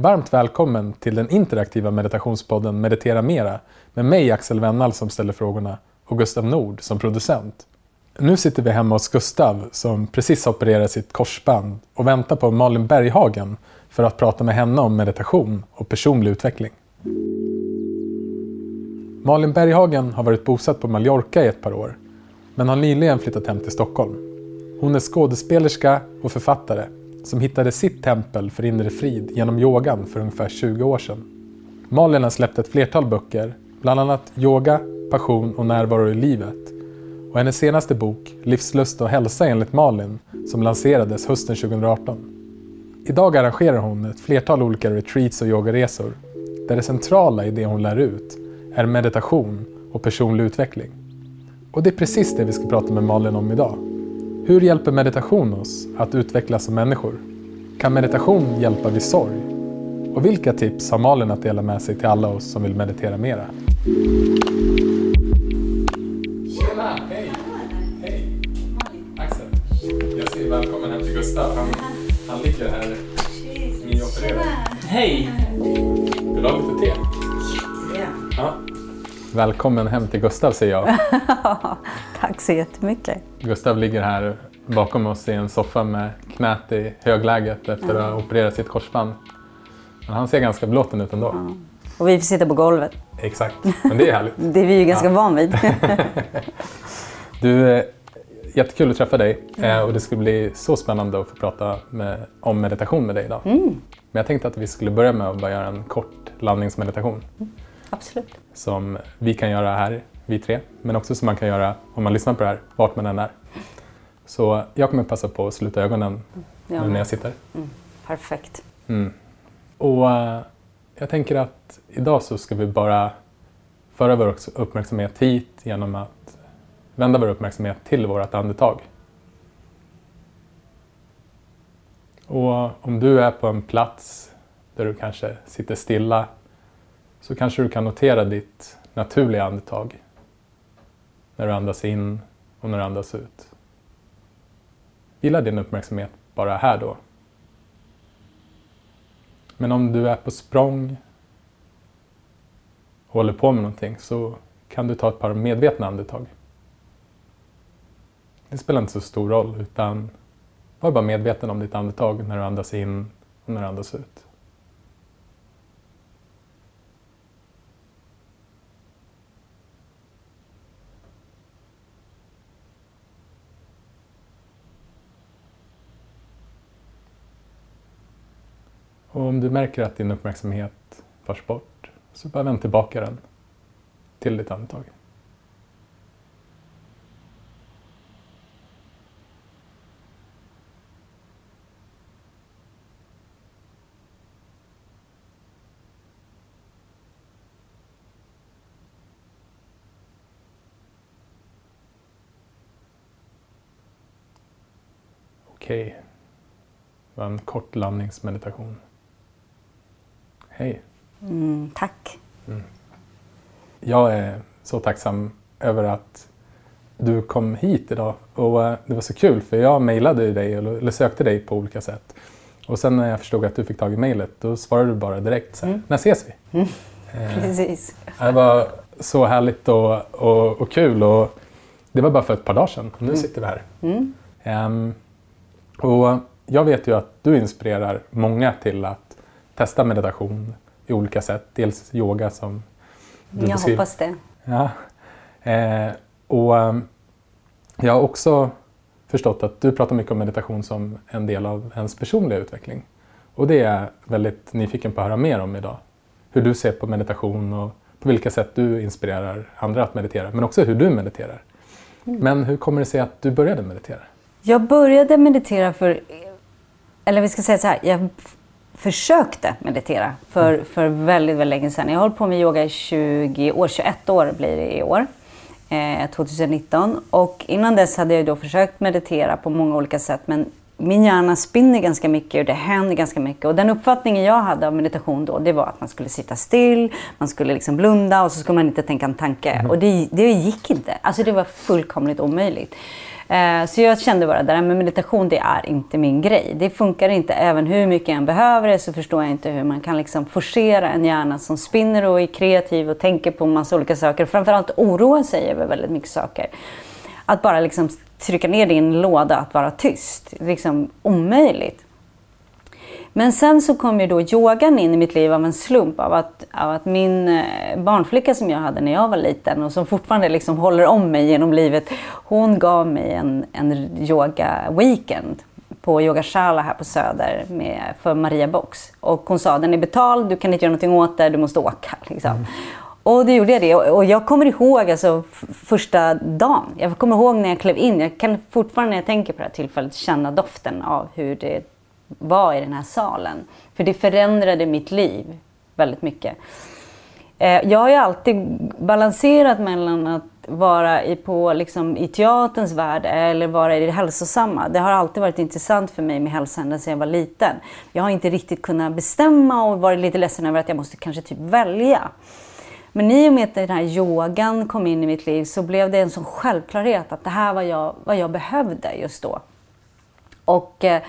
Varmt välkommen till den interaktiva meditationspodden Meditera Mera med mig Axel Wennall som ställer frågorna och Gustav Nord som producent. Nu sitter vi hemma hos Gustav som precis opererat sitt korsband och väntar på Malin Berghagen för att prata med henne om meditation och personlig utveckling. Malin Berghagen har varit bosatt på Mallorca i ett par år men har nyligen flyttat hem till Stockholm. Hon är skådespelerska och författare som hittade sitt tempel för inre frid genom yogan för ungefär 20 år sedan. Malin har släppt ett flertal böcker, bland annat Yoga, passion och närvaro i livet. Och hennes senaste bok, Livslust och hälsa enligt Malin, som lanserades hösten 2018. Idag arrangerar hon ett flertal olika retreats och yogaresor där det centrala i det hon lär ut är meditation och personlig utveckling. Och det är precis det vi ska prata med Malin om idag. Hur hjälper meditation oss att utvecklas som människor? Kan meditation hjälpa vid sorg? Och vilka tips har Malin att dela med sig till alla oss som vill meditera mera? Tjena! Hej! Hej! Axel. Jag säger välkommen hem till Gustav. Han, han ligger här nyopererad. Hej! Vill du ha lite te? Ja. Välkommen hem till Gustav säger jag. Tack så jättemycket. Gustav ligger här bakom oss i en soffa med knät i högläget efter att ha opererat sitt korsband. Men han ser ganska belåten ut ändå. Ja. Och vi får sitta på golvet. Exakt, men det är härligt. Det är vi ju ganska ja. van vid. du, eh, jättekul att träffa dig mm. och det skulle bli så spännande att få prata med, om meditation med dig idag. Mm. Men jag tänkte att vi skulle börja med att bara göra en kort landningsmeditation. Mm. Absolut. Som vi kan göra här, vi tre, men också som man kan göra om man lyssnar på det här, vart man än är. Så jag kommer passa på att sluta ögonen ja. nu när jag sitter. Mm. Perfekt. Mm. Och uh, jag tänker att idag så ska vi bara föra vår uppmärksamhet hit genom att vända vår uppmärksamhet till vårt andetag. Och om du är på en plats där du kanske sitter stilla så kanske du kan notera ditt naturliga andetag när du andas in och när du andas ut. Vila din uppmärksamhet bara här då. Men om du är på språng och håller på med någonting så kan du ta ett par medvetna andetag. Det spelar inte så stor roll utan var bara medveten om ditt andetag när du andas in och när du andas ut. Och om du märker att din uppmärksamhet förs bort så bara vänd tillbaka den till ditt andetag. Okej, okay. det var en kort landningsmeditation. Hej. Mm, tack. Mm. Jag är så tacksam över att du kom hit idag. Och eh, det var så kul för jag mejlade dig eller sökte dig på olika sätt. Och sen när jag förstod att du fick tag i mejlet då svarade du bara direkt så här, mm. när ses vi? Mm. Eh, Precis. Det var så härligt och, och, och, kul och det var bara för ett par dagar sedan. Nu mm. sitter vi här. Um, och jag vet ju att du inspirerar många till att testa meditation i olika sätt. Dels yoga som du Jag beskriver. hoppas det. Ja. Eh, och um, jag har också förstått att du pratar mycket om meditation som en del av ens personliga utveckling. Och det är jag väldigt nyfiken på att höra mer om idag. Hur du ser på meditation och på vilka sätt du inspirerar andra att meditera, men också hur du mediterar. Mm. Men hur kommer det sig att du började meditera? Jag började meditera för, eller vi ska säga så här, jag försökte meditera för, mm. för väldigt, väldigt länge sedan. Jag har hållit på med yoga i 20 år, 21 år blir det i år. Eh, 2019. Och innan dess hade jag då försökt meditera på många olika sätt men min hjärna spinner ganska mycket och det händer ganska mycket. Och den uppfattningen jag hade av meditation då, det var att man skulle sitta still, man skulle liksom blunda och så skulle man inte tänka en tanke. Mm. Och det, det gick inte. Alltså det var fullkomligt omöjligt. Eh, så jag kände bara att meditation det är inte min grej. Det funkar inte. Även hur mycket jag än behöver det så förstår jag inte hur man kan liksom forcera en hjärna som spinner och är kreativ och tänker på massa olika saker. Framförallt oroar sig över väldigt mycket saker. Att bara liksom trycka ner det i en låda att vara tyst. Det är liksom omöjligt. Men sen så kom ju då yogan in i mitt liv av en slump av att, av att min eh, barnflicka som jag hade när jag var liten och som fortfarande liksom håller om mig genom livet, hon gav mig en, en yoga-weekend på Yogashala här på Söder med, för Maria Box. Och hon sa den är betald, du kan inte göra någonting åt det, du måste åka. Liksom. Mm. Och då gjorde jag det. Och jag kommer ihåg alltså, första dagen. Jag kommer ihåg när jag klev in. Jag kan fortfarande när jag tänker på det här tillfället känna doften av hur det var i den här salen. För det förändrade mitt liv väldigt mycket. Eh, jag har ju alltid balanserat mellan att vara i, på, liksom, i teaterns värld eller vara i det hälsosamma. Det har alltid varit intressant för mig med hälsa ända sedan jag var liten. Jag har inte riktigt kunnat bestämma och varit lite ledsen över att jag måste kanske typ välja. Men i och med att den här yogan kom in i mitt liv så blev det en sån självklarhet att det här var jag, vad jag behövde just då. Och eh,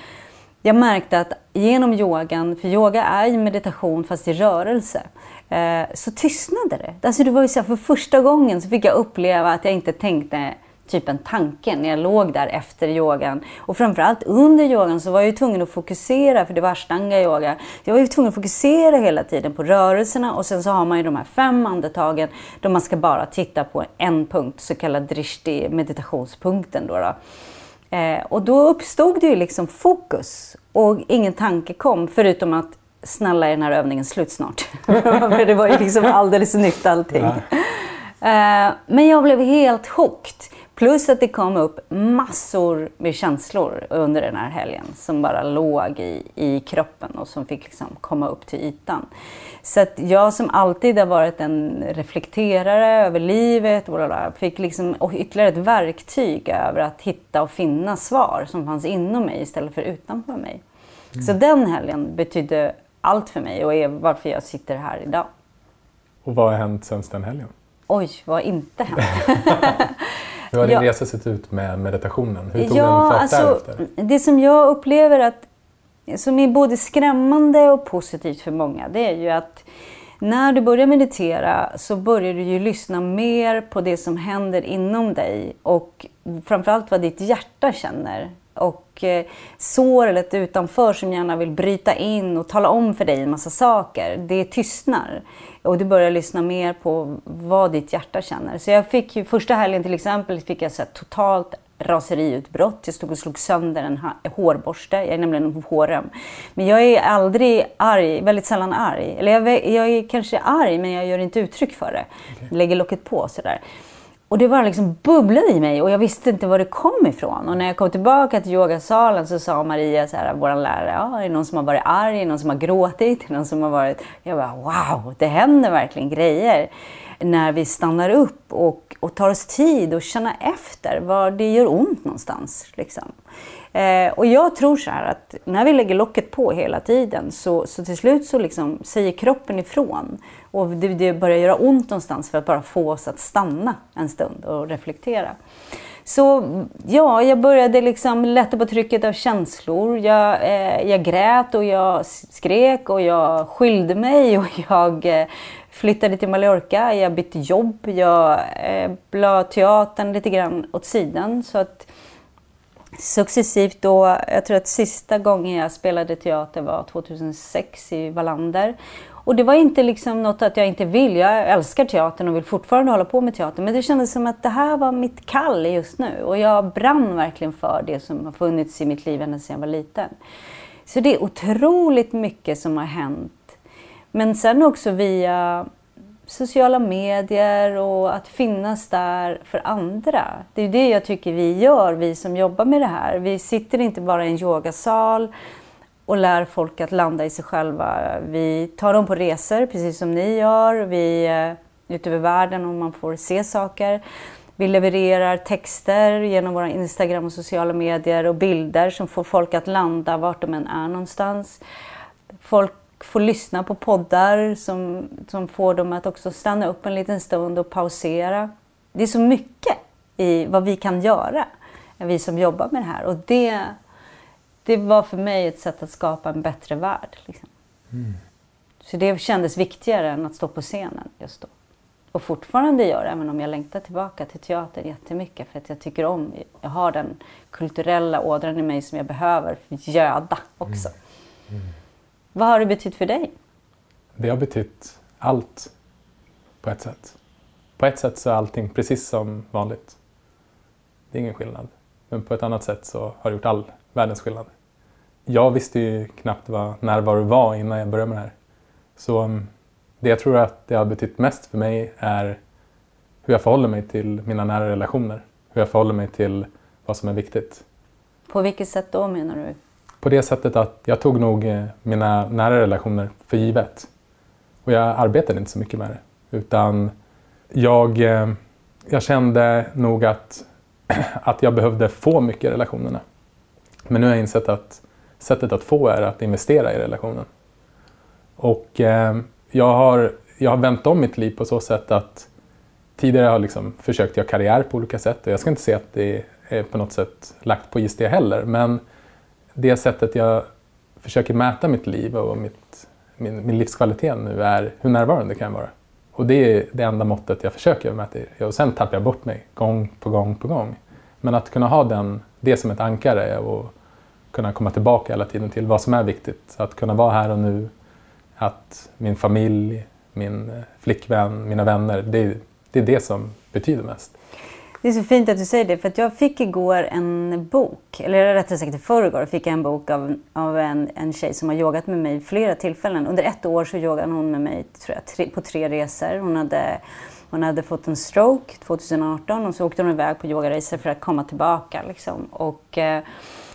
jag märkte att genom yogan, för yoga är ju meditation fast i rörelse, eh, så tystnade det. Alltså det var ju så här, för första gången så fick jag uppleva att jag inte tänkte typ en tanke när jag låg där efter yogan. Och framförallt under yogan så var jag ju tvungen att fokusera, för det var ashtanga yoga. Jag var ju tvungen att fokusera hela tiden på rörelserna och sen så har man ju de här fem andetagen då man ska bara titta på en punkt, så kallad drishti, meditationspunkten. Då, då. Eh, och då uppstod det ju liksom fokus och ingen tanke kom förutom att snälla är den här övningen slut snart. För det var ju liksom alldeles nytt allting. Ja. Eh, men jag blev helt hooked. Plus att det kom upp massor med känslor under den här helgen som bara låg i, i kroppen och som fick liksom komma upp till ytan. Så att jag som alltid har varit en reflekterare över livet och fick liksom ytterligare ett verktyg över att hitta och finna svar som fanns inom mig istället för utanför mig. Mm. Så den helgen betydde allt för mig och är varför jag sitter här idag. Och vad har hänt sen den helgen? Oj, vad har inte hänt? Hur har din ja. resa sett ut med meditationen? Hur tog ja, den fart alltså, därefter? Det som jag upplever att, som är både skrämmande och positivt för många, det är ju att när du börjar meditera så börjar du ju lyssna mer på det som händer inom dig och framförallt vad ditt hjärta känner. Och eh, sår eller ett utanför som gärna vill bryta in och tala om för dig en massa saker, det tystnar och du börjar lyssna mer på vad ditt hjärta känner. Så jag fick första helgen till exempel fick jag så totalt raseriutbrott. Jag stod och slog sönder en hårborste. Jag är nämligen en håröm. Men jag är aldrig arg, väldigt sällan arg. Eller jag, jag är kanske arg men jag gör inte uttryck för det. Lägger locket på sådär. Och det bara liksom bubblade i mig och jag visste inte var det kom ifrån. Och när jag kom tillbaka till yogasalen så sa Maria, så här, vår lärare, ja, är det någon som har varit arg? Är det någon som har gråtit? Är det någon som har varit... Jag bara, wow, det händer verkligen grejer. När vi stannar upp och, och tar oss tid och känna efter var det gör ont någonstans. Liksom. Eh, och jag tror så här att när vi lägger locket på hela tiden så, så till slut så liksom säger kroppen ifrån. Och det, det börjar göra ont någonstans för att bara få oss att stanna en stund och reflektera. Så ja, jag började liksom lätta på trycket av känslor. Jag, eh, jag grät och jag skrek och jag skyllde mig och jag eh, flyttade till Mallorca. Jag bytte jobb. Jag eh, la teatern lite grann åt sidan. Så att successivt då, jag tror att sista gången jag spelade teater var 2006 i Wallander. Och det var inte liksom något att jag inte vill. Jag älskar teatern och vill fortfarande hålla på med teater. Men det kändes som att det här var mitt kall just nu. Och jag brann verkligen för det som har funnits i mitt liv ända sedan jag var liten. Så det är otroligt mycket som har hänt. Men sen också via sociala medier och att finnas där för andra. Det är det jag tycker vi gör, vi som jobbar med det här. Vi sitter inte bara i en yogasal och lär folk att landa i sig själva. Vi tar dem på resor, precis som ni gör. Vi eh, är ute över världen och man får se saker. Vi levererar texter genom våra Instagram och sociala medier och bilder som får folk att landa vart de än är någonstans. Folk får lyssna på poddar som, som får dem att också stanna upp en liten stund och pausera. Det är så mycket i vad vi kan göra, vi som jobbar med det här. Och det, det var för mig ett sätt att skapa en bättre värld. Liksom. Mm. Så det kändes viktigare än att stå på scenen just då. Och fortfarande gör även om jag längtar tillbaka till teatern jättemycket för att jag tycker om, jag har den kulturella ådran i mig som jag behöver för göda också. Mm. Mm. Vad har det betytt för dig? Det har betytt allt på ett sätt. På ett sätt så är allting precis som vanligt. Det är ingen skillnad. Men på ett annat sätt så har det gjort all världens skillnad. Jag visste ju knappt vad närvaro var innan jag började med det här. Så um, det jag tror att det har betytt mest för mig är hur jag förhåller mig till mina nära relationer. Hur jag förhåller mig till vad som är viktigt. På vilket sätt då menar du? På det sättet att jag tog nog eh, mina nära relationer för givet. Och jag arbetade inte så mycket med det. Utan jag, eh, jag kände nog att, att jag behövde få mycket i relationerna. Men nu har jag insett att sättet att få är att investera i relationen. Och eh, jag, har, jag har vänt om mitt liv på så sätt att tidigare har jag liksom försökt göra karriär på olika sätt och jag ska inte säga att det är på något sätt lagt på is det heller. Men det sättet jag försöker mäta mitt liv och mitt, min, min livskvalitet nu är hur närvarande kan jag vara. Och det är det enda måttet jag försöker mäta i. Och sen tappar jag bort mig gång på gång på gång. Men att kunna ha den, det som ett ankare och kunna komma tillbaka hela tiden till vad som är viktigt. Att kunna vara här och nu. Att min familj, min eh, flickvän, mina vänner, det, det är det som betyder mest. Det är så fint att du säger det, för jag fick igår en bok, eller rättare sagt i förrgår fick jag en bok av, av en, en tjej som har yogat med mig flera tillfällen. Under ett år så yogade hon med mig tror jag, tre, på tre resor. Hon hade, hon hade fått en stroke 2018 och så åkte hon iväg på yogaresor för att komma tillbaka. Liksom. Och, eh,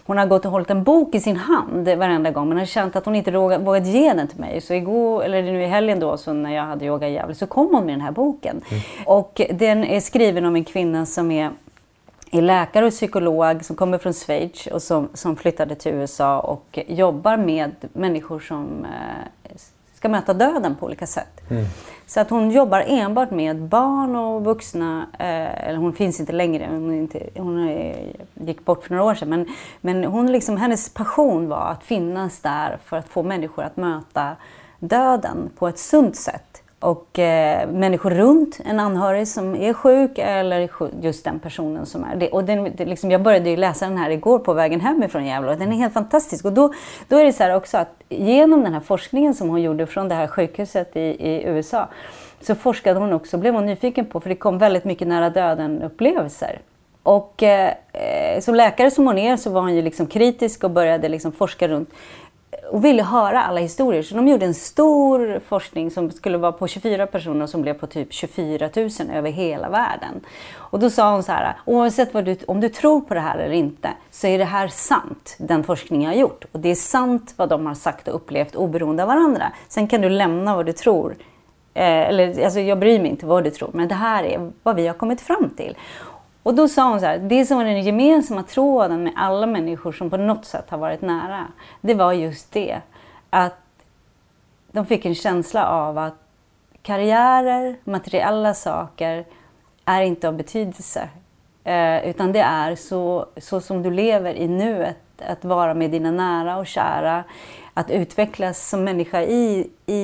hon har gått och hållit en bok i sin hand varenda gång men har känt att hon inte vågat ge den till mig. Så igår, eller nu i helgen då, så när jag hade yoga i Gävle, så kom hon med den här boken. Mm. Och den är skriven om en kvinna som är är läkare och psykolog som kommer från Schweiz och som, som flyttade till USA och jobbar med människor som eh, ska möta döden på olika sätt. Mm. Så att hon jobbar enbart med barn och vuxna, eh, eller hon finns inte längre, hon, inte, hon gick bort för några år sedan, men, men hon liksom, hennes passion var att finnas där för att få människor att möta döden på ett sunt sätt och eh, människor runt en anhörig som är sjuk eller just den personen som är det. Och den, det liksom, jag började ju läsa den här igår på vägen hem ifrån Gävle och den är helt fantastisk. Och då, då är det så här också att genom den här forskningen som hon gjorde från det här sjukhuset i, i USA så forskade hon också, blev hon nyfiken på, för det kom väldigt mycket nära döden-upplevelser. Och eh, eh, som läkare som hon är så var hon ju liksom kritisk och började liksom forska runt och ville höra alla historier. Så de gjorde en stor forskning som skulle vara på 24 personer som blev på typ 24 000 över hela världen. Och då sa hon så här, oavsett vad du, om du tror på det här eller inte så är det här sant, den forskning jag har gjort. Och det är sant vad de har sagt och upplevt oberoende av varandra. Sen kan du lämna vad du tror. Eh, eller, alltså jag bryr mig inte vad du tror, men det här är vad vi har kommit fram till. Och då sa hon så här, det som var den gemensamma tråden med alla människor som på något sätt har varit nära, det var just det. Att de fick en känsla av att karriärer, materiella saker är inte av betydelse. Eh, utan det är så, så som du lever i nuet, att vara med dina nära och kära, att utvecklas som människa i, i,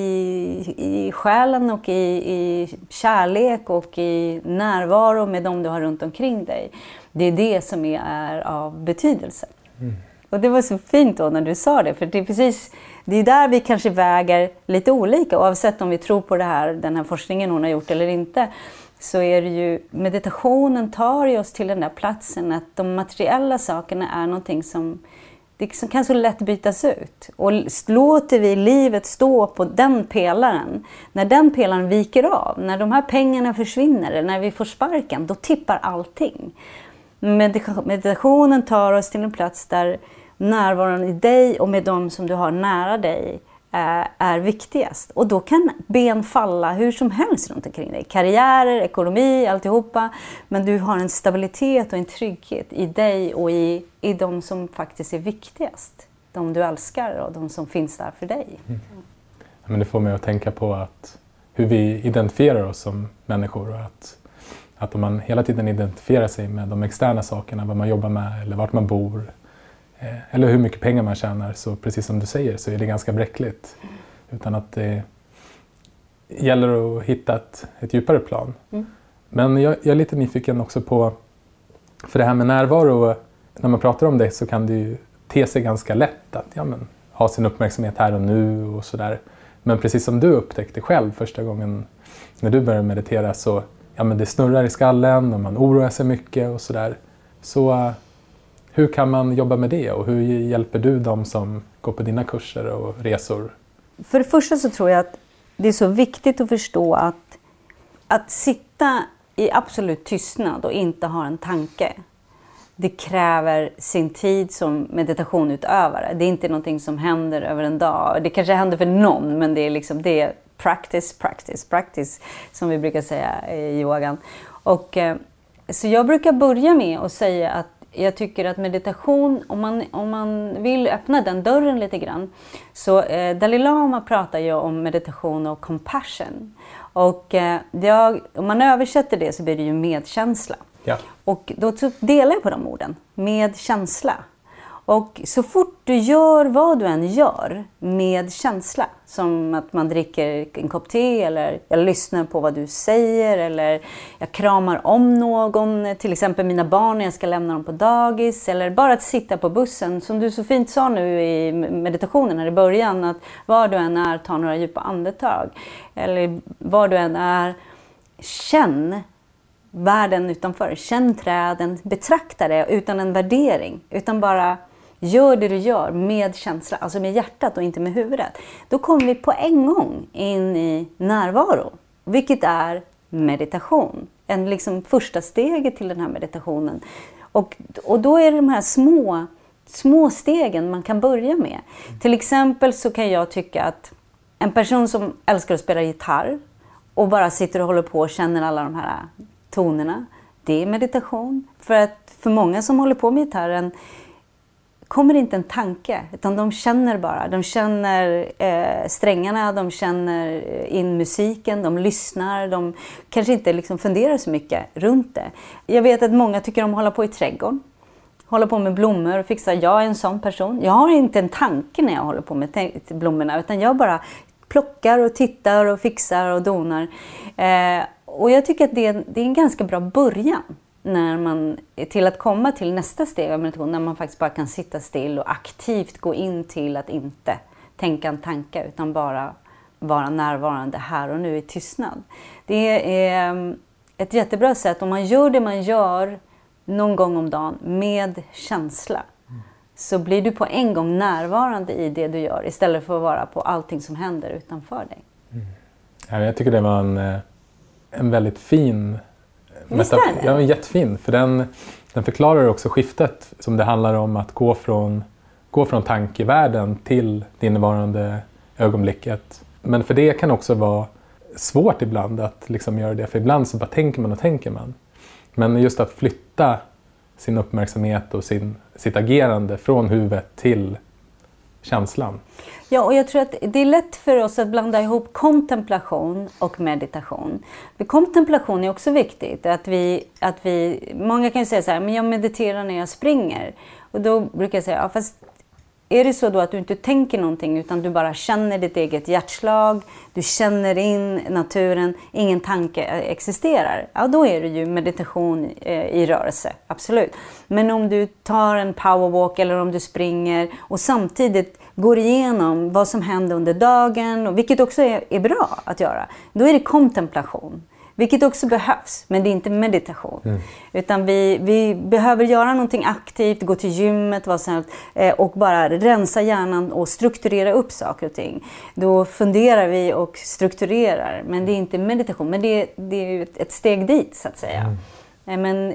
i själen och i, i kärlek och i närvaro med de du har runt omkring dig. Det är det som är av betydelse. Mm. Och det var så fint då när du sa det, för det är precis det är där vi kanske väger lite olika oavsett om vi tror på det här, den här forskningen hon har gjort eller inte. Så är det ju, meditationen tar ju oss till den där platsen att de materiella sakerna är någonting som det kan så lätt bytas ut. Och låter vi livet stå på den pelaren, när den pelaren viker av, när de här pengarna försvinner, när vi får sparken, då tippar allting. Meditationen tar oss till en plats där närvaron i dig och med de som du har nära dig Eh, är viktigast. Och då kan ben falla hur som helst runt omkring dig. Karriärer, ekonomi, alltihopa. Men du har en stabilitet och en trygghet i dig och i, i de som faktiskt är viktigast. De du älskar och de som finns där för dig. Mm. Men det får mig att tänka på att hur vi identifierar oss som människor och att, att om man hela tiden identifierar sig med de externa sakerna, vad man jobbar med eller vart man bor eller hur mycket pengar man tjänar, så precis som du säger så är det ganska bräckligt. Utan att det gäller att hitta ett, ett djupare plan. Mm. Men jag, jag, är lite nyfiken också på, för det här med närvaro, när man pratar om det så kan det ju te sig ganska lätt att ja, men, ha sin uppmärksamhet här och nu och sådär. Men precis som du upptäckte själv första gången när du började meditera så ja, men det snurrar i skallen och man oroar sig mycket och sådär. Så uh, hur kan man jobba med det och hur hjälper du dem som går på dina kurser och resor? För det första så tror jag att det är så viktigt att förstå att att sitta i absolut tystnad och inte ha en tanke det kräver sin tid som meditationutövare. Det är inte någonting som händer över en dag. Det kanske händer för någon, men det är liksom det är practice, practice, practice som vi brukar säga i yogan. Och, eh, så jag brukar börja med att säga att jag tycker att meditation, om man, om man vill öppna den dörren lite grann, så eh, Dalai Lama pratar ju om meditation och compassion. Och eh, jag, om man översätter det så blir det ju medkänsla. Ja. Och då delar jag på de orden, med känsla. Och så fort du gör vad du än gör med känsla, som att man dricker en kopp te eller jag lyssnar på vad du säger eller jag kramar om någon, till exempel mina barn när jag ska lämna dem på dagis eller bara att sitta på bussen, som du så fint sa nu i meditationen här i början, att var du än är, ta några djupa andetag. Eller var du än är, känn världen utanför. Känn träden, betrakta det utan en värdering, utan bara gör det du gör med känsla, alltså med hjärtat och inte med huvudet. Då kommer vi på en gång in i närvaro, vilket är meditation. En liksom första steget till den här meditationen. Och, och då är det de här små, små stegen man kan börja med. Till exempel så kan jag tycka att en person som älskar att spela gitarr och bara sitter och håller på och känner alla de här tonerna. Det är meditation. För att för många som håller på med gitarren kommer inte en tanke, utan de känner bara. De känner eh, strängarna, de känner eh, in musiken, de lyssnar, de kanske inte liksom funderar så mycket runt det. Jag vet att många tycker om att hålla på i trädgården. Hålla på med blommor och fixa. Jag är en sån person. Jag har inte en tanke när jag håller på med blommorna, utan jag bara plockar och tittar och fixar och donar. Eh, och jag tycker att det är, det är en ganska bra början när man, till att komma till nästa steg av meditation, när man faktiskt bara kan sitta still och aktivt gå in till att inte tänka en tanke utan bara vara närvarande här och nu i tystnad. Det är mm, ett jättebra sätt om man gör det man gör någon gång om dagen med känsla. Så blir du på en gång närvarande i det du gör istället för att vara på allting som händer utanför dig. Mm. Jag tycker det var en eh, en väldigt fin Visst är det? Ja, jättefin. För den, den förklarar också skiftet som det handlar om att gå från, gå från tankevärlden till det innevarande ögonblicket. Men för det kan också vara svårt ibland att liksom göra det. För ibland så bara tänker man och tänker man. Men just att flytta sin uppmärksamhet och sin, sitt agerande från huvudet till känslan. Ja, och jag tror att det är lätt för oss att blanda ihop kontemplation och meditation. För kontemplation är också viktigt. Att vi, att vi, många kan ju säga så här, men jag mediterar när jag springer. Och då brukar jag säga, ja, fast är det så då att du inte tänker någonting utan du bara känner ditt eget hjärtslag, du känner in naturen, ingen tanke eh, existerar, ja då är det ju meditation eh, i rörelse, absolut. Men om du tar en powerwalk eller om du springer och samtidigt går igenom vad som händer under dagen, vilket också är, är bra att göra, då är det kontemplation. Vilket också behövs, men det är inte meditation. Mm. Utan vi, vi behöver göra någonting aktivt, gå till gymmet vad som eh, och bara rensa hjärnan och strukturera upp saker och ting. Då funderar vi och strukturerar, men det är inte meditation. Men det, det är ett steg dit, så att säga. Mm. Eh, men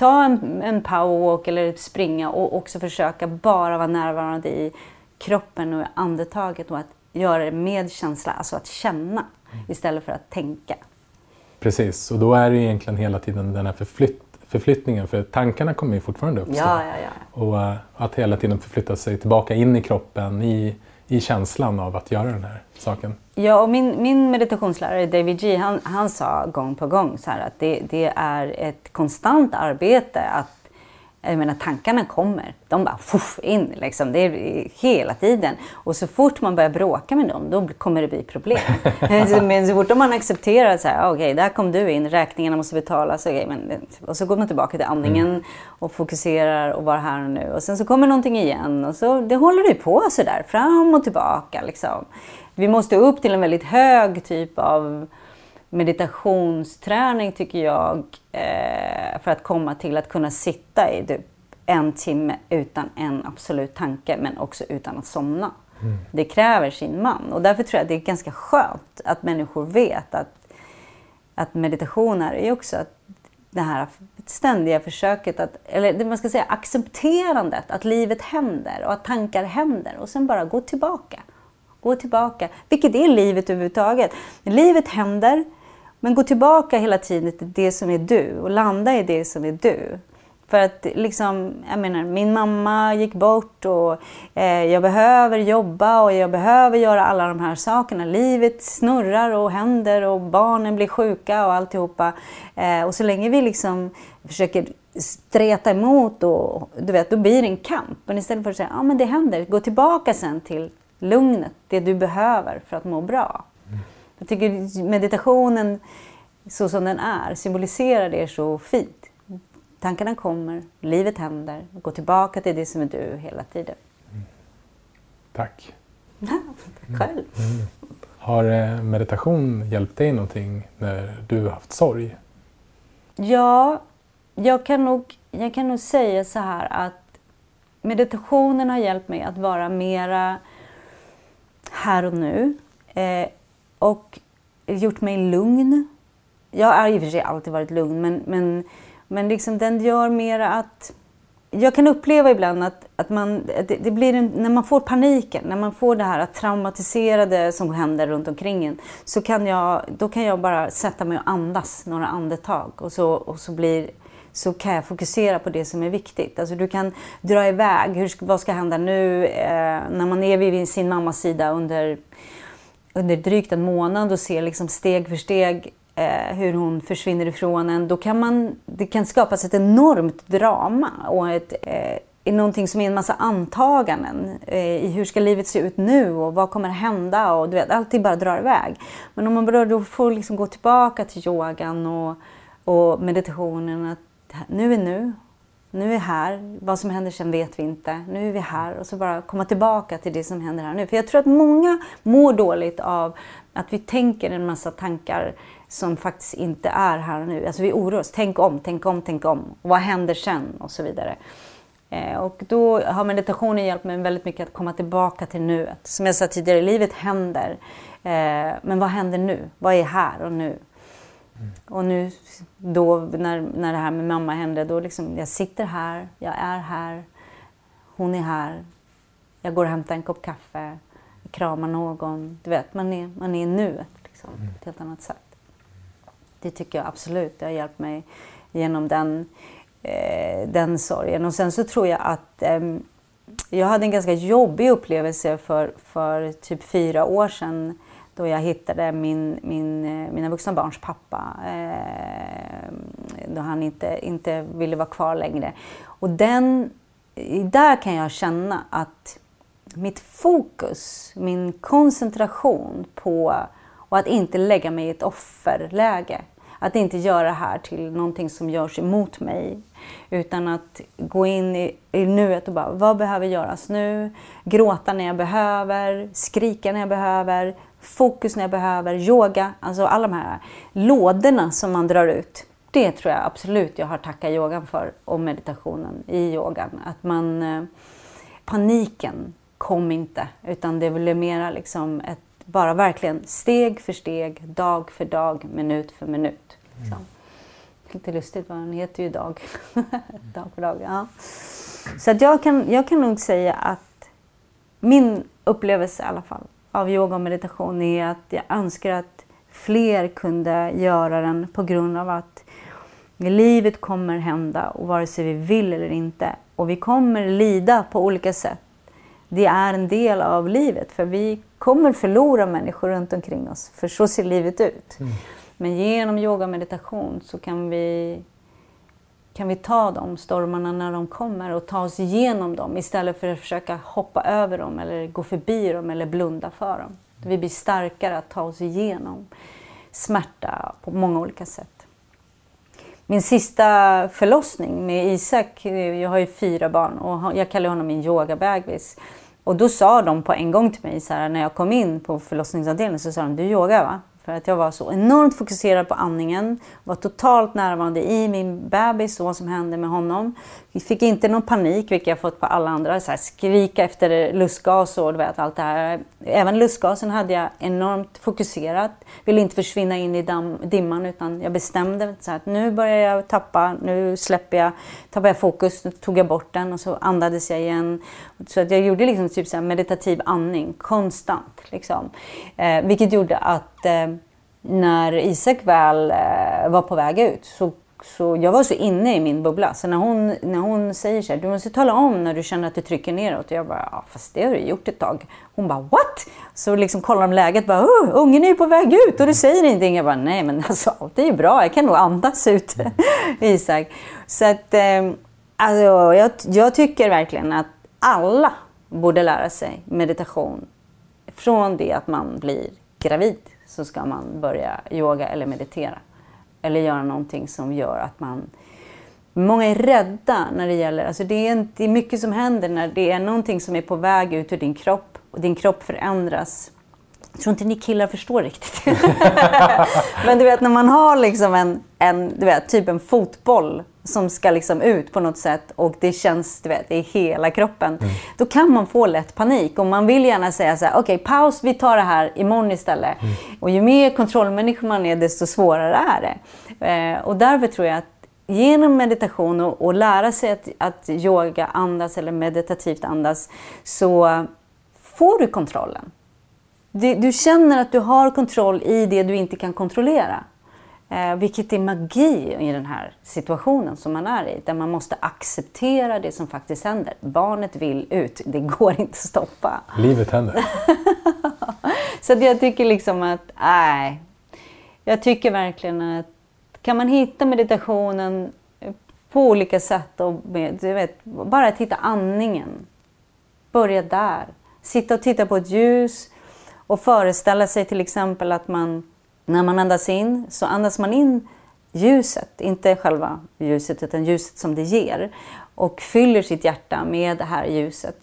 ta en, en powerwalk eller springa och också försöka bara vara närvarande i kroppen och andetaget och att göra det med känsla, alltså att känna istället för att tänka. Precis, och då är det egentligen hela tiden den här förflytt, förflyttningen, för tankarna kommer ju fortfarande uppstå. Ja, ja, ja. Och uh, att hela tiden förflytta sig tillbaka in i kroppen, i, i känslan av att göra den här saken. Ja, och min, min meditationslärare David G, han, han sa gång på gång så här att det, det är ett konstant arbete att jag menar tankarna kommer, de bara fuff, in liksom. Det är hela tiden. Och så fort man börjar bråka med dem, då kommer det bli problem. men så fort man accepterar att okej, okay, där kom du in, räkningarna måste betalas. Okay, men, och så går man tillbaka till andningen mm. och fokuserar och vara här och nu. Och sen så kommer någonting igen och så det håller det på sådär, fram och tillbaka liksom. Vi måste upp till en väldigt hög typ av meditationsträning tycker jag eh, för att komma till att kunna sitta i typ en timme utan en absolut tanke men också utan att somna. Mm. Det kräver sin man och därför tror jag att det är ganska skönt att människor vet att, att meditation är också att det här ständiga försöket att, eller man ska säga accepterandet att livet händer och att tankar händer och sen bara gå tillbaka. Gå tillbaka, vilket är livet överhuvudtaget. Livet händer, men gå tillbaka hela tiden till det som är du och landa i det som är du. För att liksom, jag menar, min mamma gick bort och eh, jag behöver jobba och jag behöver göra alla de här sakerna. Livet snurrar och händer och barnen blir sjuka och alltihopa. Eh, och så länge vi liksom försöker streta emot och du vet, då blir det en kamp. Men istället för att säga, ja men det händer, gå tillbaka sen till lugnet, det du behöver för att må bra. Jag tycker meditationen så som den är symboliserar det så fint. Tankarna kommer, livet händer, gå tillbaka till det som är du hela tiden. Mm. Tack. Själv. Mm. Har eh, meditation hjälpt dig någonting när du har haft sorg? Ja, jag kan nog, jag kan nog säga så här att meditationen har hjälpt mig att vara mera här och nu. Eh, och gjort mig lugn. Jag har i och för sig alltid varit lugn, men, men, men liksom den gör mera att... Jag kan uppleva ibland att, att, man, det, det blir en, när man får paniken, när man får det här traumatiserade som händer runt omkring en, så kan jag, då kan jag bara sätta mig och andas några andetag och så, och så blir så kan jag fokusera på det som är viktigt. Alltså du kan dra iväg, hur, vad ska hända nu eh, när man är vid sin mammas sida under under drygt en månad och ser liksom steg för steg eh, hur hon försvinner ifrån en, då kan man, det kan skapas ett enormt drama och ett, eh, någonting som är en massa antaganden eh, i hur ska livet se ut nu och vad kommer hända och du vet, allting bara drar iväg. Men om man då får liksom gå tillbaka till yogan och, och meditationen, att nu är nu nu är vi här, vad som händer sen vet vi inte. Nu är vi här och så bara komma tillbaka till det som händer här nu. För jag tror att många mår dåligt av att vi tänker en massa tankar som faktiskt inte är här och nu. Alltså vi oroar oss. Tänk om, tänk om, tänk om. vad händer sen? Och så vidare. Eh, och då har meditationen hjälpt mig väldigt mycket att komma tillbaka till nuet. Som jag sa tidigare, livet händer. Eh, men vad händer nu? Vad är här och nu? Och nu då när, när det här med mamma hände, då liksom, jag sitter här, jag är här, hon är här. Jag går och hämtar en kopp kaffe, kramar någon. Du vet, man är, man är i nuet liksom, på ett helt annat sätt. Det tycker jag absolut, det har hjälpt mig genom den, eh, den sorgen. Och sen så tror jag att eh, jag hade en ganska jobbig upplevelse för, för typ fyra år sedan då jag hittade min, min, eh, mina vuxna barns pappa. Eh, då han inte, inte ville vara kvar längre. Och den, där kan jag känna att mitt fokus, min koncentration på och att inte lägga mig i ett offerläge. Att inte göra det här till någonting som görs emot mig. Utan att gå in i, i nuet och bara, vad behöver göras nu? Gråta när jag behöver, skrika när jag behöver, fokus när jag behöver, yoga, alltså alla de här lådorna som man drar ut. Det tror jag absolut jag har tackat yogan för och meditationen i yogan. Att man, eh, paniken kom inte utan det blev mera liksom ett, bara verkligen steg för steg, dag för dag, minut för minut. Liksom. Mm. Lite lustigt, den heter ju dag. dag för dag. Ja. Så att jag, kan, jag kan nog säga att min upplevelse i alla fall av yoga och meditation är att jag önskar att fler kunde göra den på grund av att livet kommer hända och vare sig vi vill eller inte. Och vi kommer lida på olika sätt. Det är en del av livet för vi kommer förlora människor runt omkring oss. För så ser livet ut. Mm. Men genom yoga och meditation så kan vi, kan vi ta de stormarna när de kommer och ta oss igenom dem istället för att försöka hoppa över dem eller gå förbi dem eller blunda för dem. Vi blir starkare att ta oss igenom smärta på många olika sätt. Min sista förlossning med Isak, eh, jag har ju fyra barn och jag kallar honom min yogabebis. Och då sa de på en gång till mig så här, när jag kom in på förlossningsavdelningen så sa de, du yogar va? För att jag var så enormt fokuserad på andningen, var totalt närvarande i min bebis och vad som hände med honom. Vi fick inte någon panik, vilket jag fått på alla andra. Så här, skrika efter lustgas och du vet, allt det här. Även lustgasen hade jag enormt fokuserat. Ville inte försvinna in i dam, dimman utan jag bestämde så här, att nu börjar jag tappa, nu släpper jag, tappar jag fokus, nu tog jag bort den och så andades jag igen. Så att jag gjorde liksom typ så meditativ andning konstant. Liksom. Eh, vilket gjorde att eh, när Isak väl eh, var på väg ut så så jag var så inne i min bubbla. Så när hon, när hon säger så här, du måste tala om när du känner att det trycker neråt. Och jag bara, ja fast det har du gjort ett tag. Hon bara, what? Så liksom kollar de läget, bara, oh, ungen är ju på väg ut och du säger ingenting. Jag bara, nej men alltså allt är ju bra, jag kan nog andas ut, Isak. Så att, eh, alltså, jag, jag tycker verkligen att alla borde lära sig meditation. Från det att man blir gravid så ska man börja yoga eller meditera eller göra någonting som gör att man... Många är rädda när det gäller... Alltså det, är, det är mycket som händer när det är någonting som är på väg ut ur din kropp och din kropp förändras. Jag tror inte ni killar förstår riktigt. Men du vet när man har liksom en, en du vet, typ en fotboll som ska liksom ut på något sätt och det känns du vet, i hela kroppen. Mm. Då kan man få lätt panik och man vill gärna säga så här, okej okay, paus, vi tar det här imorgon istället. Mm. Och ju mer kontrollmänniska man är desto svårare är det. Eh, och därför tror jag att genom meditation och, och lära sig att, att yoga andas eller meditativt andas så får du kontrollen. Du, du känner att du har kontroll i det du inte kan kontrollera. Eh, vilket är magi i den här situationen som man är i, där man måste acceptera det som faktiskt händer. Barnet vill ut, det går inte att stoppa. Livet händer. så jag tycker liksom att, nej. Jag tycker verkligen att kan man hitta meditationen på olika sätt och med, du vet, bara att hitta andningen. Börja där. Sitta och titta på ett ljus och föreställa sig till exempel att man när man andas in så andas man in ljuset, inte själva ljuset utan ljuset som det ger och fyller sitt hjärta med det här ljuset.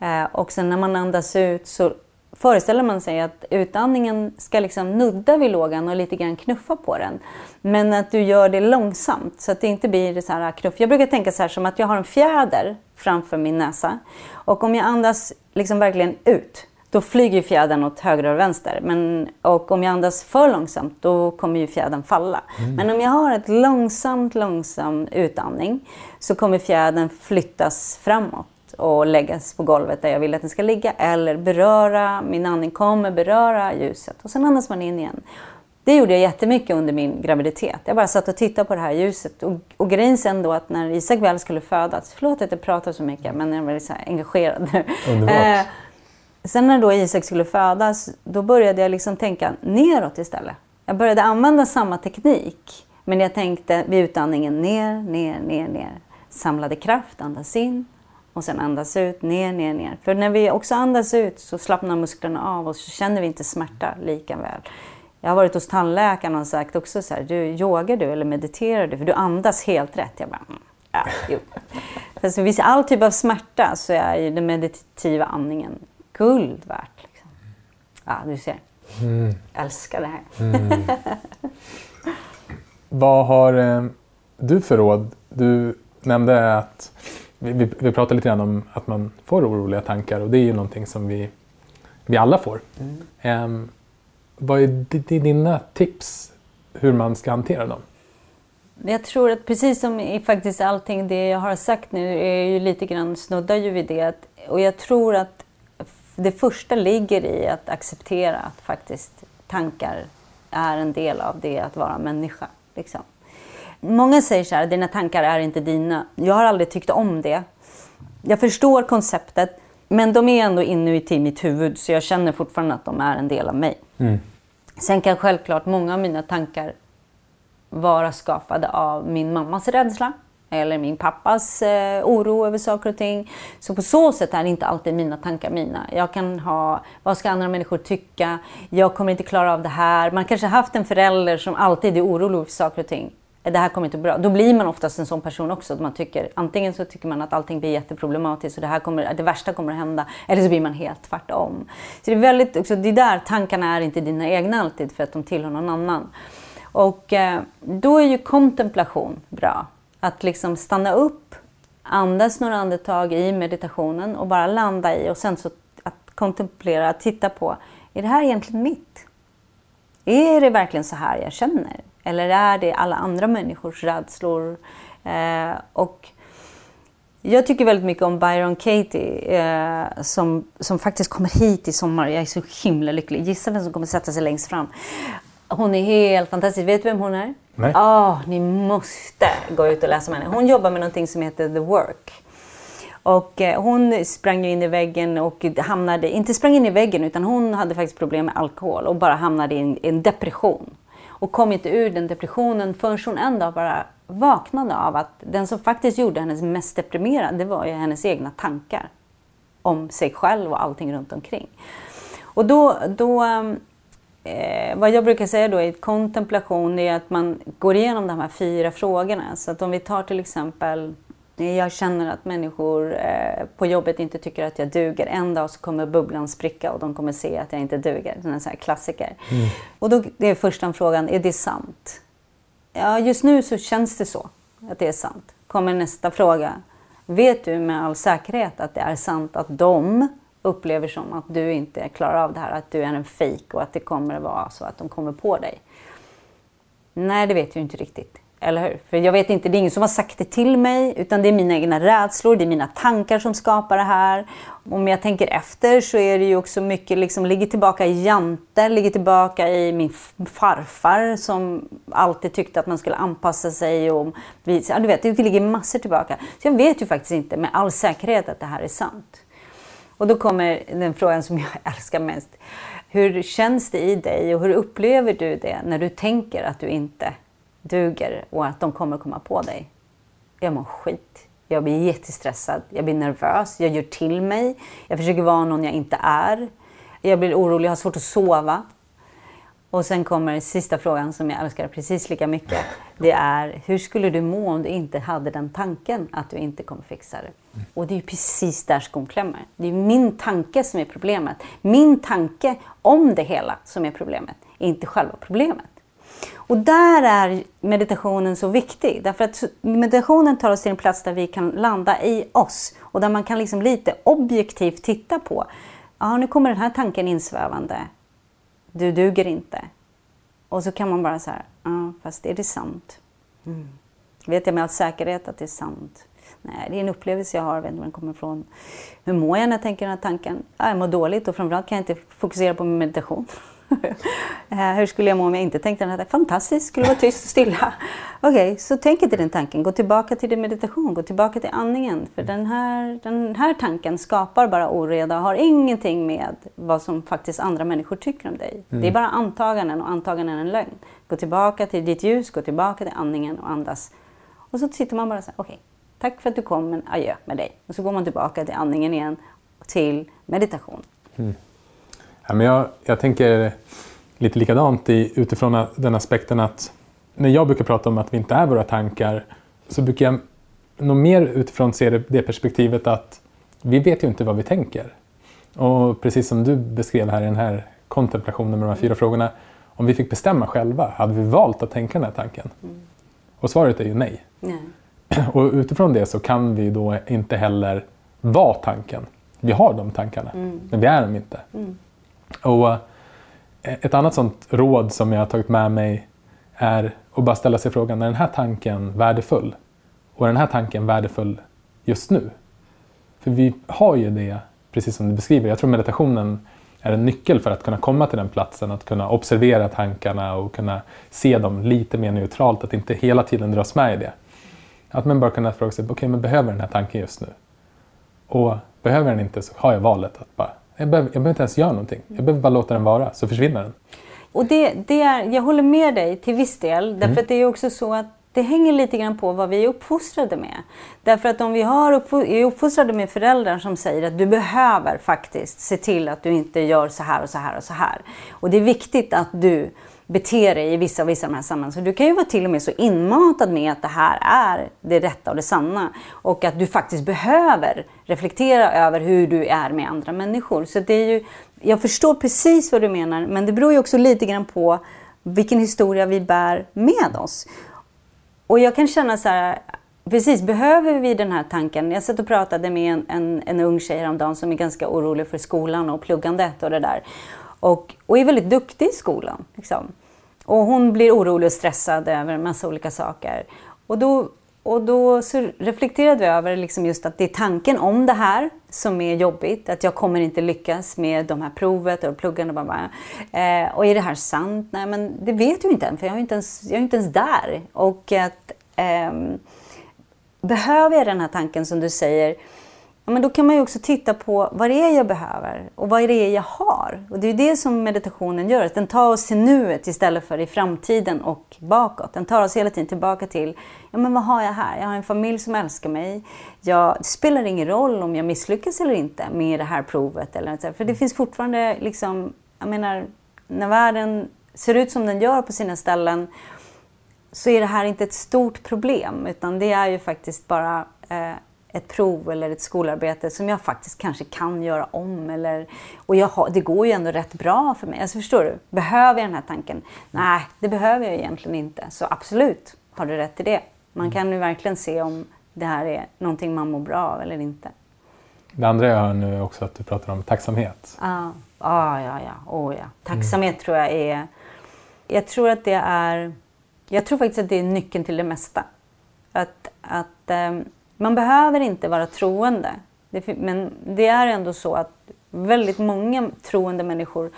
Eh, och sen när man andas ut så föreställer man sig att utandningen ska liksom nudda vid lågan och lite grann knuffa på den. Men att du gör det långsamt så att det inte blir så här knuff. Jag brukar tänka så här som att jag har en fjäder framför min näsa och om jag andas liksom verkligen ut då flyger fjädern åt höger och vänster. Men, och om jag andas för långsamt då kommer ju fjädern falla. Mm. Men om jag har ett långsamt, långsam utandning så kommer fjädern flyttas framåt och läggas på golvet där jag vill att den ska ligga. Eller beröra, min andning kommer beröra ljuset. Och sen andas man in igen. Det gjorde jag jättemycket under min graviditet. Jag bara satt och tittade på det här ljuset. Och, och grejen sen då att när Isak väl skulle födas, förlåt att jag pratar så mycket men jag var så engagerad. Underbart. Sen när då Isak skulle födas, då började jag liksom tänka neråt istället. Jag började använda samma teknik, men jag tänkte vid utandningen ner, ner, ner, ner. Samlade kraft, andas in och sen andas ut, ner, ner, ner. För när vi också andas ut så slappnar musklerna av och så känner vi inte smärta lika väl. Jag har varit hos tandläkaren och sagt också så här, du yogar du eller mediterar du? För du andas helt rätt. Jag bara, mm, ja, jo. Fast vid all typ av smärta så är ju den meditativa andningen guld värt. Liksom. Ja, du ser. Mm. Älskar det här. Mm. Vad har eh, du för råd? Du nämnde att vi, vi, vi pratade lite grann om att man får oroliga tankar och det är ju någonting som vi, vi alla får. Mm. Eh, vad är dina tips hur man ska hantera dem? Jag tror att precis som i faktiskt allting det jag har sagt nu är ju lite grann snuddar ju vid det. Och jag tror att det första ligger i att acceptera att faktiskt tankar är en del av det att vara människa. Liksom. Många säger så här, dina tankar är inte dina. Jag har aldrig tyckt om det. Jag förstår konceptet, men de är ändå inuti mitt huvud så jag känner fortfarande att de är en del av mig. Mm. Sen kan självklart många av mina tankar vara skapade av min mammas rädsla eller min pappas eh, oro över saker och ting. Så på så sätt är inte alltid mina tankar mina. Jag kan ha, vad ska andra människor tycka? Jag kommer inte klara av det här. Man kanske har haft en förälder som alltid är orolig för saker och ting. Det här kommer inte bra. Då blir man oftast en sån person också. man tycker, antingen så tycker man att allting blir jätteproblematiskt och det, här kommer, det värsta kommer att hända. Eller så blir man helt tvärtom. Så det är väldigt, också, det där tankarna är inte dina egna alltid för att de tillhör någon annan. Och eh, då är ju kontemplation bra. Att liksom stanna upp, andas några andetag i meditationen och bara landa i och sen så att kontemplera, att titta på, är det här egentligen mitt? Är det verkligen så här jag känner? Eller är det alla andra människors rädslor? Eh, och jag tycker väldigt mycket om Byron Katie eh, som, som faktiskt kommer hit i sommar. Jag är så himla lycklig. Gissa vem som kommer sätta sig längst fram. Hon är helt fantastisk. Vet du vem hon är? Nej. Oh, ni måste gå ut och läsa om henne. Hon jobbar med någonting som heter The Work. Och eh, hon sprang in i väggen och hamnade, inte sprang in i väggen utan hon hade faktiskt problem med alkohol och bara hamnade i en, en depression. Och kom inte ur den depressionen förrän hon en dag bara vaknade av att den som faktiskt gjorde henne mest deprimerad, det var ju hennes egna tankar om sig själv och allting runt omkring. Och då, då eh, vad jag brukar säga då i kontemplation är att man går igenom de här fyra frågorna. Så att om vi tar till exempel jag känner att människor eh, på jobbet inte tycker att jag duger. En dag så kommer bubblan spricka och de kommer se att jag inte duger. Det är en sån här klassiker. Mm. Och då det är första frågan, är det sant? Ja, just nu så känns det så, att det är sant. Kommer nästa fråga. Vet du med all säkerhet att det är sant att de upplever som att du inte klarar av det här, att du är en fejk och att det kommer att vara så att de kommer på dig? Nej, det vet jag inte riktigt. Eller hur? För jag vet inte, det är ingen som har sagt det till mig, utan det är mina egna rädslor, det är mina tankar som skapar det här. Om jag tänker efter så är det ju också mycket, liksom, ligger tillbaka i Jante, ligger tillbaka i min farfar som alltid tyckte att man skulle anpassa sig. Och, ja, du vet, det ligger massor tillbaka. Så jag vet ju faktiskt inte med all säkerhet att det här är sant. Och då kommer den frågan som jag älskar mest. Hur känns det i dig och hur upplever du det när du tänker att du inte duger och att de kommer komma på dig. Jag mår skit. Jag blir jättestressad. Jag blir nervös. Jag gör till mig. Jag försöker vara någon jag inte är. Jag blir orolig. Jag har svårt att sova. Och sen kommer sista frågan som jag älskar precis lika mycket. Det är, hur skulle du må om du inte hade den tanken att du inte kommer fixa det? Och det är precis där skon klämmer. Det är min tanke som är problemet. Min tanke om det hela som är problemet, är inte själva problemet. Och där är meditationen så viktig. Därför att meditationen tar oss till en plats där vi kan landa i oss. Och där man kan liksom lite objektivt titta på. Ja, nu kommer den här tanken insvävande. Du duger inte. Och så kan man bara säga, ja, fast är det sant? Mm. Vet jag med all säkerhet att det är sant? Nej, det är en upplevelse jag har, jag vet inte var den kommer ifrån. Hur mår jag när jag tänker den här tanken? Ja, jag mår dåligt och framförallt kan jag inte fokusera på min meditation. Eh, hur skulle jag må om jag inte tänkte den här Fantastiskt, skulle vara tyst och stilla. Okej, okay, så tänk inte den tanken. Gå tillbaka till din meditation, gå tillbaka till andningen. För den här, den här tanken skapar bara oreda och har ingenting med vad som faktiskt andra människor tycker om dig. Mm. Det är bara antaganden och antaganden är en lögn. Gå tillbaka till ditt ljus, gå tillbaka till andningen och andas. Och så sitter man bara så här, okej, okay, tack för att du kom, men adjö med dig. Och så går man tillbaka till andningen igen, till meditation. Mm. Ja, men jag, jag tänker lite likadant i, utifrån den aspekten att när jag brukar prata om att vi inte är våra tankar så brukar jag nog mer utifrån se det, det perspektivet att vi vet ju inte vad vi tänker. Och precis som du beskrev här i den här kontemplationen med de här fyra frågorna. Om vi fick bestämma själva, hade vi valt att tänka den här tanken? Mm. Och svaret är ju nej. nej. Och utifrån det så kan vi då inte heller vara tanken. Vi har de tankarna, mm. men vi är dem inte. Mm. Och eh, ett annat sånt råd som jag har tagit med mig är att bara ställa sig frågan, är den här tanken värdefull? Och är den här tanken värdefull just nu? För vi har ju det precis som du beskriver, jag tror meditationen är en nyckel för att kunna komma till den platsen, att kunna observera tankarna och kunna se dem lite mer neutralt, att inte hela tiden dras med i det. Att man bara kunna fråga sig, okej okay, men behöver den här tanken just nu? Och behöver den inte så har jag valet att bara, jag behöver, jag behöver inte ens göra någonting. Jag behöver bara låta den vara, så försvinner den. Och det, det är, jag håller med dig till viss del, därför mm. att det är också så att det hänger lite grann på vad vi är uppfostrade med. Därför att om vi har uppfo är uppfostrade med föräldrar som säger att du behöver faktiskt se till att du inte gör så här och så här och så här. Och det är viktigt att du bete dig i vissa, vissa av de här sammanhangen. Så du kan ju vara till och med så inmatad med att det här är det rätta och det sanna. Och att du faktiskt behöver reflektera över hur du är med andra människor. Så det är ju, jag förstår precis vad du menar, men det beror ju också lite grann på vilken historia vi bär med oss. Och jag kan känna så här, precis, behöver vi den här tanken? Jag satt och pratade med en, en, en ung tjej häromdagen som är ganska orolig för skolan och pluggandet och det där. Och, och är väldigt duktig i skolan. Liksom. Och hon blir orolig och stressad över en massa olika saker. Och då, och då så reflekterade vi över liksom just att det är tanken om det här som är jobbigt. Att jag kommer inte lyckas med de här provet och pluggen. Och, bara, eh, och är det här sant? Nej, men det vet jag inte än, för jag är inte ens, jag är inte ens där. Och att eh, behöver jag den här tanken som du säger, ja, men då kan man ju också titta på vad det är jag behöver och vad är det jag har. Och det är det som meditationen gör, att den tar oss till nuet istället för i framtiden och bakåt. Den tar oss hela tiden tillbaka till, ja men vad har jag här? Jag har en familj som älskar mig. Jag, det spelar ingen roll om jag misslyckas eller inte med det här provet. Eller något, för det finns fortfarande, liksom, jag menar, när världen ser ut som den gör på sina ställen så är det här inte ett stort problem utan det är ju faktiskt bara eh, ett prov eller ett skolarbete som jag faktiskt kanske kan göra om. Eller, och jag har, det går ju ändå rätt bra för mig. Alltså förstår du? Behöver jag den här tanken? Nej, det behöver jag egentligen inte. Så absolut har du rätt i det. Man kan ju verkligen se om det här är någonting man mår bra av eller inte. Det andra jag hör nu är också att du pratar om tacksamhet. Ah, ah, ja, ja. Oh, ja. Tacksamhet mm. tror jag är... Jag tror att det är... Jag tror faktiskt att det är nyckeln till det mesta. Att, att um, man behöver inte vara troende. men det är ändå så att väldigt många troende människor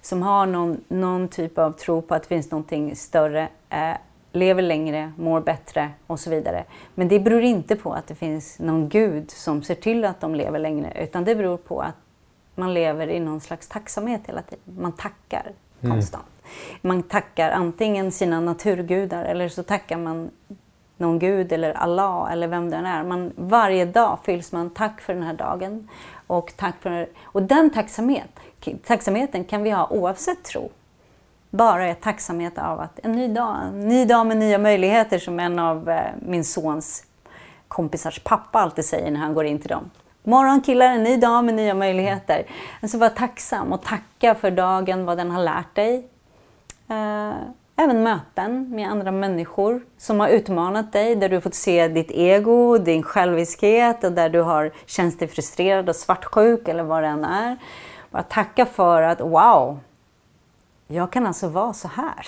som har någon, någon typ av tro på att det finns någonting större eh, lever längre, mår bättre och så vidare. Men det beror inte på att det finns någon gud som ser till att de lever längre utan det beror på att man lever i någon slags tacksamhet hela tiden. Man tackar mm. konstant. Man tackar antingen sina naturgudar eller så tackar man någon gud eller Allah eller vem det än är. Man, varje dag fylls man tack för den här dagen. Och, tack för, och den tacksamhet, tacksamheten kan vi ha oavsett tro. Bara är tacksamhet av att en ny dag, en ny dag med nya möjligheter som en av eh, min sons kompisars pappa alltid säger när han går in till dem. Morgon killar, en ny dag med nya möjligheter. Alltså var tacksam och tacka för dagen, vad den har lärt dig. Eh, Även möten med andra människor som har utmanat dig, där du fått se ditt ego, din själviskhet och där du har känt dig frustrerad och svartsjuk eller vad det än är. Bara tacka för att wow, jag kan alltså vara så här.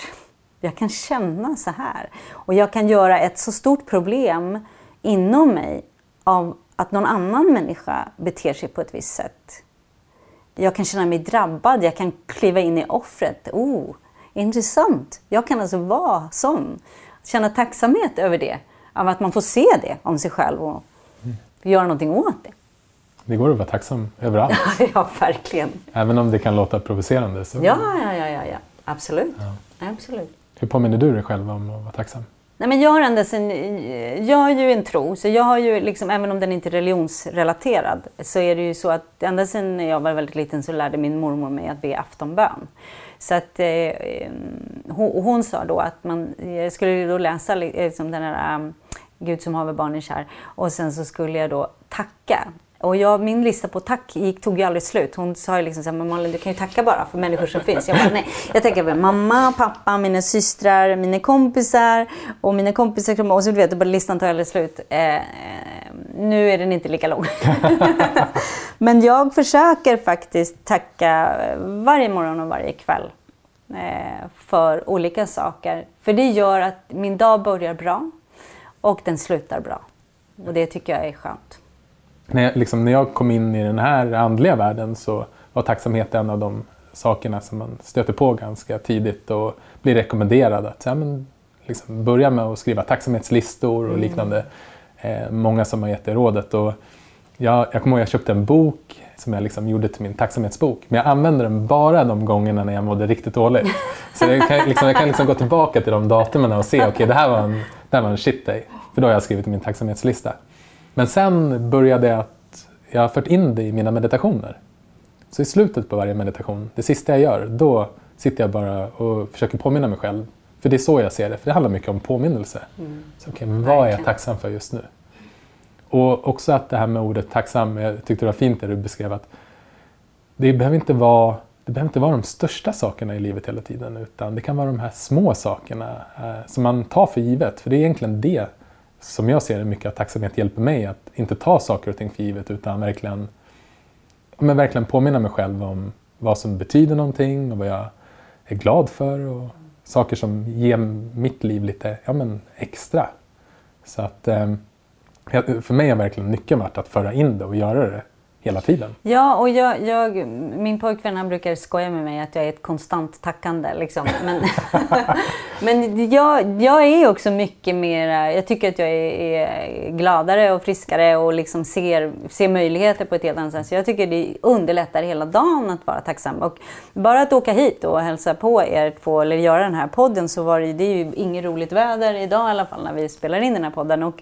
Jag kan känna så här. Och jag kan göra ett så stort problem inom mig av att någon annan människa beter sig på ett visst sätt. Jag kan känna mig drabbad, jag kan kliva in i offret. Oh, intressant. Jag kan alltså vara sån. Känna tacksamhet över det. Av att man får se det om sig själv och mm. göra någonting åt det. Det går att vara tacksam överallt. ja, verkligen. Även om det kan låta provocerande. Så... Ja, ja, ja, ja, ja. absolut. Ja. absolut. Hur påminner du dig själv om att vara tacksam? Nej, men jag, har ända sen, jag har ju en tro, så jag har ju liksom, även om den inte är religionsrelaterad, så är det ju så att ända sedan jag var väldigt liten så lärde min mormor mig att be aftonbön. Så att, eh, eh, hon, hon, sa då att man jag skulle då läsa liksom den här um, Gud som haver barnen kär och sen så skulle jag då tacka. Och jag, min lista på tack gick, tog ju aldrig slut. Hon sa ju liksom så här, men Malin du kan ju tacka bara för människor som finns. Jag bara, nej. Jag tänker på mamma, pappa, mina systrar, mina kompisar och mina kompisar. Och så du vet, bara listan tar aldrig slut. Eh, eh, nu är den inte lika lång. Men jag försöker faktiskt tacka eh, varje morgon och varje kväll eh, för olika saker. För det gör att min dag börjar bra och den slutar bra. Och det tycker jag är skönt när, jag, liksom, när jag kom in i den här andliga världen så var tacksamhet en av de sakerna som man stöter på ganska tidigt och blir rekommenderad att ja, men, liksom, börja med att skriva tacksamhetslistor och mm. liknande. Eh, många som har gett det rådet. Och jag, jag kommer ihåg jag köpte en bok som jag liksom gjorde till min tacksamhetsbok. Men jag använde den bara de gångerna när jag mådde riktigt dåligt. Så jag kan, liksom, jag kan liksom gå tillbaka till de datumen och se, okej okay, det, här var en, det här var en shit day. För då har jag skrivit min tacksamhetslista. Men sen började jag att, jag har fört in det i mina meditationer. Så i slutet på varje meditation, det sista jag gör, då sitter jag bara och försöker påminna mig själv. För det är så jag ser det, för det handlar mycket om påminnelse. Mm. Så, okay, vad är jag tacksam för just nu? Och också att det här med ordet tacksam, jag tyckte det var fint det du beskrev att det behöver inte vara det behöver inte vara de största sakerna i livet hela tiden utan det kan vara de här små sakerna eh, som man tar för givet. För det är egentligen det som jag ser det mycket att tacksamhet hjälper mig att inte ta saker och ting för givet utan verkligen, men verkligen påminna mig själv om vad som betyder någonting och vad jag är glad för och saker som ger mitt liv lite ja, men extra. Så att eh, för mig har verkligen nyckeln varit att föra in det och göra det hela tiden. Ja, och jag, jag, min pojkvän han brukar skoja med mig att jag är ett konstant tackande. Liksom. Men, men jag, jag är också mycket mer... Jag tycker att jag är, är gladare och friskare och liksom ser, ser möjligheter på ett helt annat sätt. Så jag tycker det underlättar hela dagen att vara tacksam. Och bara att åka hit och hälsa på er två, eller göra den här podden, så var det, det är ju inget roligt väder idag i alla fall när vi spelar in den här podden. Och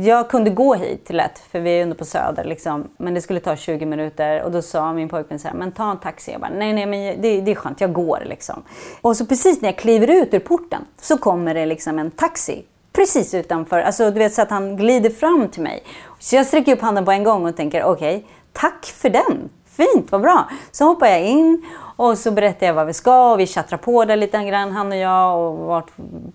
jag kunde gå hit lätt, för vi är ändå på Söder. Liksom. Men det skulle ta 20 minuter och då sa min pojkvän så här, men ta en taxi. Jag bara, nej, nej, men det, det är skönt, jag går liksom. Och så precis när jag kliver ut ur porten så kommer det liksom en taxi precis utanför, alltså du vet så att han glider fram till mig. Så jag sträcker upp handen på en gång och tänker, okej, okay, tack för den. Fint, vad bra. Så hoppar jag in och så berättar jag vad vi ska och vi tjattrar på där lite grann han och jag och vart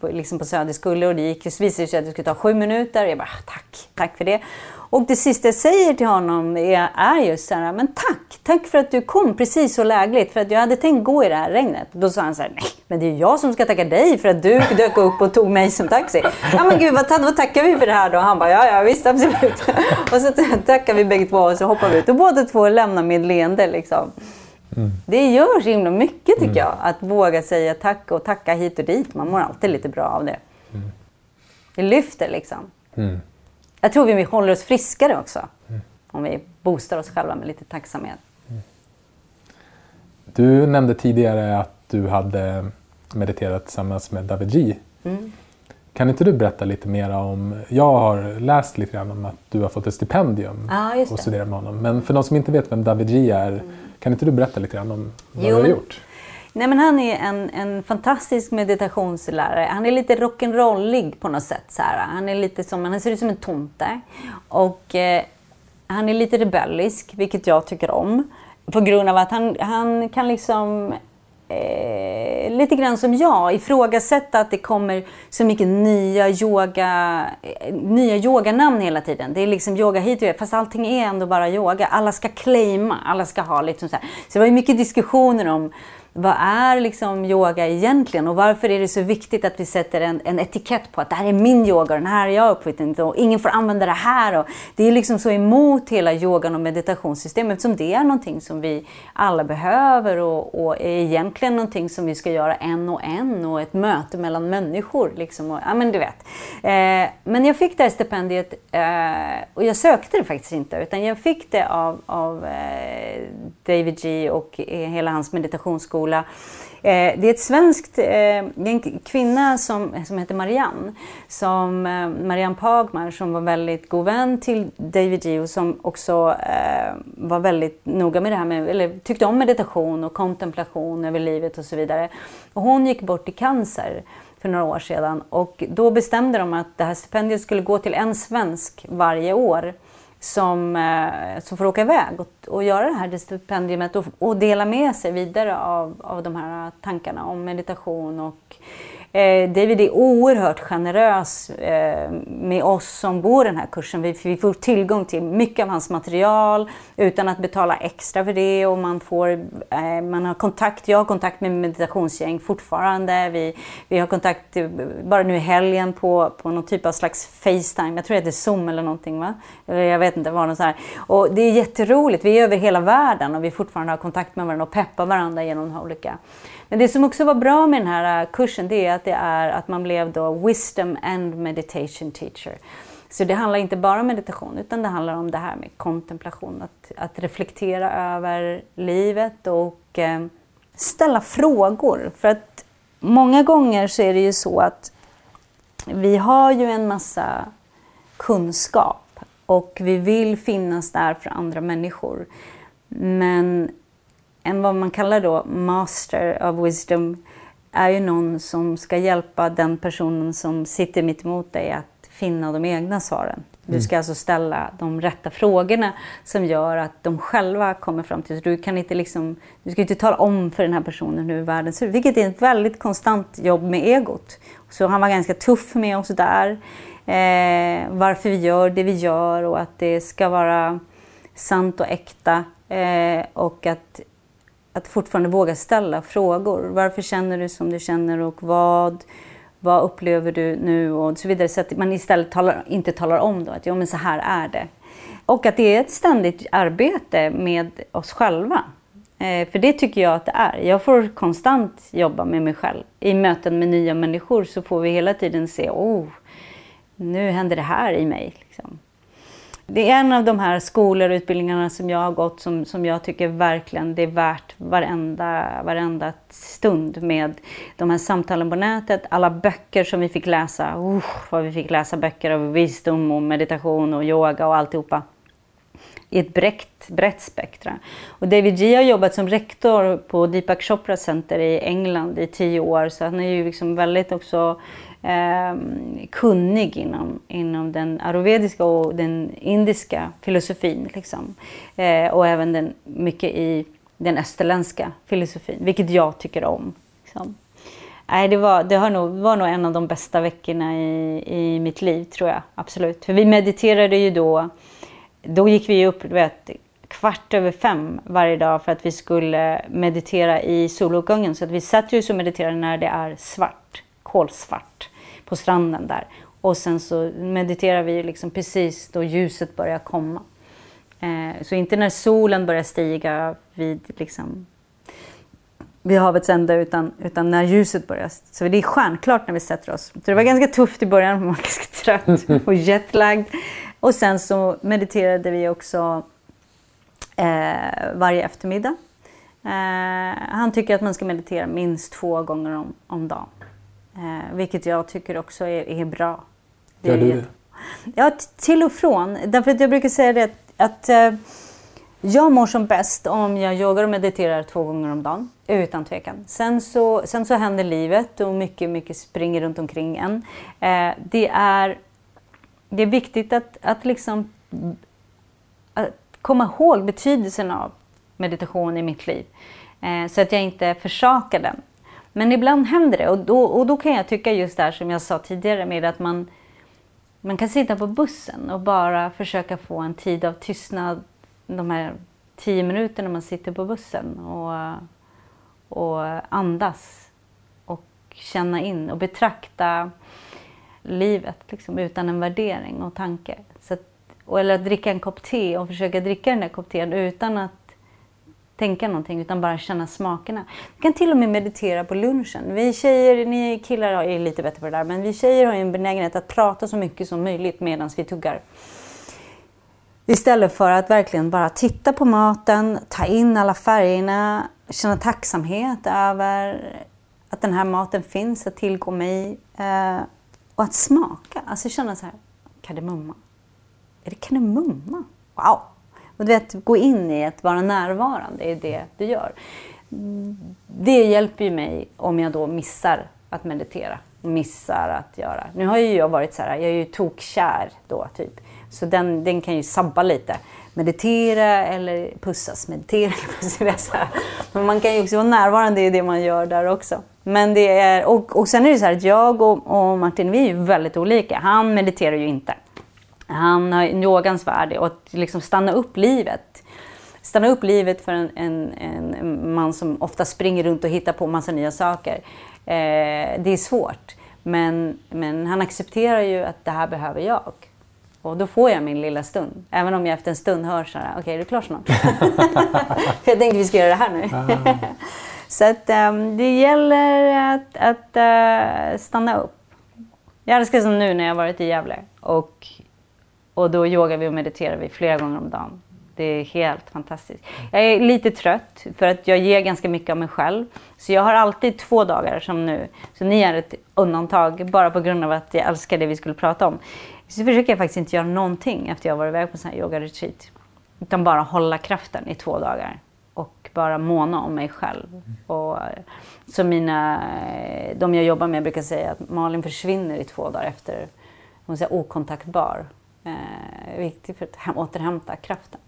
liksom på Söder skulle och det gick. Det visade sig att det skulle ta sju minuter. Jag bara ah, tack, tack för det. Och det sista jag säger till honom är, är just så här, men tack, tack för att du kom precis så lägligt. För att jag hade tänkt gå i det här regnet. Då sa han så här, nej, men det är jag som ska tacka dig för att du dök upp och tog mig som taxi. Ja men gud, vad, vad tackar vi för det här då? Han bara, ja ja visst absolut. Och så tackar vi bägge två och så hoppar vi ut. Och båda två lämnar med leende liksom. Mm. Det gör så himla mycket tycker mm. jag. Att våga säga tack och tacka hit och dit. Man mår alltid lite bra av det. Mm. Det lyfter liksom. Mm. Jag tror vi håller oss friskare också. Mm. Om vi boostar oss själva med lite tacksamhet. Mm. Du nämnde tidigare att du hade mediterat tillsammans med David G. Kan inte du berätta lite mer om, jag har läst lite grann om att du har fått ett stipendium ah, och studera med honom. Men för de som inte vet vem David G är, kan inte du berätta lite grann om vad jo, du har gjort? Nej, men han är en, en fantastisk meditationslärare. Han är lite rock'n'rollig på något sätt. Så här. Han, är lite som, han ser ut som en tomte. Och eh, han är lite rebellisk, vilket jag tycker om. På grund av att han, han kan liksom eh, lite grann som jag ifrågasätta att det kommer så mycket nya yoga, eh, nya yoganamn hela tiden. Det är liksom yoga hit och fast allting är ändå bara yoga. Alla ska claima, alla ska ha liksom så här. Så det var ju mycket diskussioner om vad är liksom yoga egentligen och varför är det så viktigt att vi sätter en, en etikett på att det här är min yoga och den här är jag uppfunnit och ingen får använda det här. Och det är liksom så emot hela yogan och meditationssystemet eftersom det är någonting som vi alla behöver och, och är egentligen någonting som vi ska göra en och en och ett möte mellan människor. Liksom och, ja, men du vet. Eh, men jag fick det här stipendiet eh, och jag sökte det faktiskt inte utan jag fick det av, av eh, David G och eh, hela hans meditationsskola skola. Eh, det är ett svenskt, eh, en kvinna som, som heter Marianne, som, eh, Marianne Pagmar, som var väldigt god vän till David Gio som också eh, var väldigt noga med det här med, eller tyckte om meditation och kontemplation över livet och så vidare. Och hon gick bort i cancer för några år sedan och då bestämde de att det här stipendiet skulle gå till en svensk varje år som, eh, som får åka iväg och, och göra det här stipendiet och, och dela med sig vidare av, av de här tankarna om meditation och Eh, David är oerhört generös eh, med oss som går den här kursen. Vi, vi, får tillgång till mycket av hans material utan att betala extra för det och man får eh, man har kontakt, jag har kontakt med meditationsgäng fortfarande. Vi, vi har kontakt eh, bara nu i helgen på, på någon typ av slags Facetime. Jag tror det heter Zoom eller någonting va? Eller jag vet inte vad. det. Och det är jätteroligt. Vi är över hela världen och vi fortfarande har kontakt med varandra och peppar varandra genom de här olika men det som också var bra med den här äh, kursen det är att, det är att man blev då Wisdom and Meditation Teacher. Så det handlar inte bara om meditation utan det handlar om det här med kontemplation, att, att reflektera över livet och eh, ställa frågor. För att många gånger så är det ju så att vi har ju en massa kunskap och vi vill finnas där för andra människor. Men en vad man kallar då master of wisdom är ju någon som ska hjälpa den personen som sitter mitt emot dig att finna de egna svaren. Du mm. ska alltså ställa de rätta frågorna som gör att de själva kommer fram till... Du, kan inte liksom, du ska inte tala om för den här personen hur världen ser ut, vilket är ett väldigt konstant jobb med egot. Så han var ganska tuff med oss där. Eh, varför vi gör det vi gör och att det ska vara sant och äkta. Eh, och att att fortfarande våga ställa frågor. Varför känner du som du känner och vad, vad upplever du nu och så vidare. Så att man istället talar, inte talar om då att ja, men så här är det. Och att det är ett ständigt arbete med oss själva. Eh, för det tycker jag att det är. Jag får konstant jobba med mig själv. I möten med nya människor så får vi hela tiden se, oh, nu händer det här i mig. Liksom. Det är en av de här skolor och utbildningarna som jag har gått som, som jag tycker verkligen det är värt varenda, varenda stund med de här samtalen på nätet, alla böcker som vi fick läsa. Uh, vad vi fick läsa böcker av visdom och meditation och yoga och alltihopa i ett brett, brett spektra. Och David G har jobbat som rektor på Deepak Chopra Center i England i tio år så han är ju liksom väldigt också Ehm, kunnig inom, inom den ayurvediska och den indiska filosofin. Liksom. Eh, och även den, mycket i den österländska filosofin, vilket jag tycker om. Liksom. Nej, det, var, det har nog, var nog en av de bästa veckorna i, i mitt liv, tror jag. Absolut. För vi mediterade ju då. Då gick vi upp vet, kvart över fem varje dag för att vi skulle meditera i soluppgången. Så att vi satt ju och mediterade när det är svart, kolsvart på stranden där. Och sen så mediterar vi liksom precis då ljuset börjar komma. Eh, så inte när solen börjar stiga vid, liksom, vid havets ände utan, utan när ljuset börjar. Så det är stjärnklart när vi sätter oss. Så det var ganska tufft i början, man var ganska trött och jetlagd. Och sen så mediterade vi också eh, varje eftermiddag. Eh, han tycker att man ska meditera minst två gånger om, om dagen. Eh, vilket jag tycker också är, är bra. Det Gör du det? Ja, till och från. Därför att jag brukar säga det att, eh, jag mår som bäst om jag yogar och mediterar två gånger om dagen. Utan tvekan. Sen så, sen så händer livet och mycket, mycket springer runt omkring en. Eh, det, är, det är viktigt att, att liksom att komma ihåg betydelsen av meditation i mitt liv. Eh, så att jag inte försakar den. Men ibland händer det och då, och då kan jag tycka just det här som jag sa tidigare med att man, man kan sitta på bussen och bara försöka få en tid av tystnad de här tio minuterna man sitter på bussen och, och andas och känna in och betrakta livet liksom, utan en värdering och tanke. Så att, eller att dricka en kopp te och försöka dricka den där kopp teen utan att tänka någonting utan bara känna smakerna. Du kan till och med meditera på lunchen. Vi tjejer, ni killar är lite bättre på det där, men vi tjejer har en benägenhet att prata så mycket som möjligt medan vi tuggar. Istället för att verkligen bara titta på maten, ta in alla färgerna, känna tacksamhet över att den här maten finns att tillgå mig. Eh, och att smaka, alltså känna så här, kardemumma. Är det kardemumma? Wow! Och du vet, gå in i att vara närvarande i det du gör. Det hjälper ju mig om jag då missar att meditera. Missar att göra. Nu har ju jag varit så här, jag är ju tokkär då typ. Så den, den kan ju sabba lite. Meditera eller pussas, meditera eller pussas. Men man kan ju också vara närvarande i det man gör där också. Men det är, och, och sen är det så här att jag och, och Martin, vi är ju väldigt olika. Han mediterar ju inte. Han har yogans värld och att liksom stanna upp livet. Stanna upp livet för en, en, en man som ofta springer runt och hittar på massa nya saker. Eh, det är svårt. Men, men han accepterar ju att det här behöver jag. Och då får jag min lilla stund. Även om jag efter en stund hör så här, okej okay, är du klar snart? jag tänkte vi ska göra det här nu. Ah. så att um, det gäller att, att uh, stanna upp. Jag älskar som nu när jag varit i Gävle. Och, och då yogar vi och mediterar vi flera gånger om dagen. Det är helt fantastiskt. Jag är lite trött för att jag ger ganska mycket av mig själv. Så jag har alltid två dagar som nu. Så ni är ett undantag bara på grund av att jag älskar det vi skulle prata om. Så försöker jag faktiskt inte göra någonting efter jag varit iväg på sån här yoga-retreat. Utan bara hålla kraften i två dagar. Och bara måna om mig själv. Och, eh, så mina, eh, de jag jobbar med brukar säga att Malin försvinner i två dagar efter. Hon är okontaktbar. Eh, viktigt för att återhämta kraften.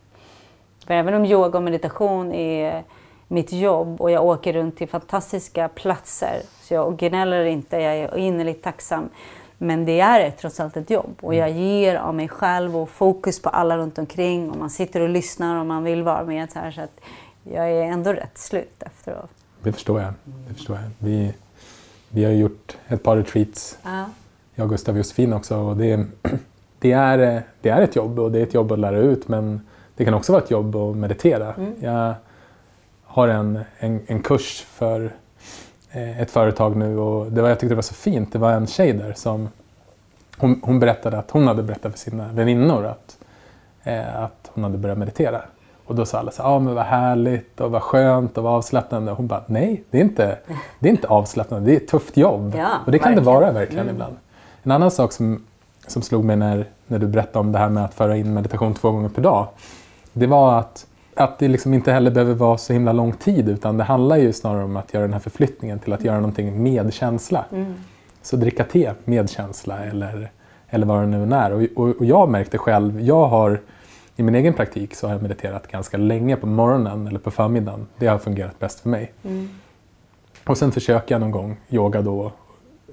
För även om yoga och meditation är mitt jobb och jag åker runt till fantastiska platser, så jag gnäller inte, jag är innerligt tacksam. Men det är trots allt ett jobb och jag ger av mig själv och fokus på alla runt omkring och man sitter och lyssnar och man vill vara med. Så, här, så att jag är ändå rätt slut efteråt. Det förstår jag. Det förstår jag. Vi, vi har gjort ett par retreats, ja. jag, Gustav och Josefin också. Och det, det, är, det är ett jobb och det är ett jobb att lära ut men det kan också vara ett jobb att meditera. Mm. Jag har en, en, en kurs för eh, ett företag nu och det var, jag tyckte det var så fint. Det var en tjej där som hon, hon berättade att hon hade berättat för sina väninnor att, eh, att hon hade börjat meditera. Och då sa alla så ja ah, men vad härligt och vad skönt och vad avslappnande. Och hon bara, nej det är inte, det är inte avslappnande, det är ett tufft jobb. Ja, och det kan verkligen. det vara verkligen mm. ibland. En annan sak som, som slog mig när, när du berättade om det här med att föra in meditation två gånger per dag det var att, att det liksom inte heller behöver vara så himla lång tid utan det handlar ju snarare om att göra den här förflyttningen till att göra någonting med känsla. Mm. Så dricka te med känsla eller, eller vad det nu är. Och, och, och jag märkte själv, jag har i min egen praktik så har jag mediterat ganska länge på morgonen eller på förmiddagen. Det har fungerat bäst för mig. Mm. Och sen försöker jag någon gång yoga då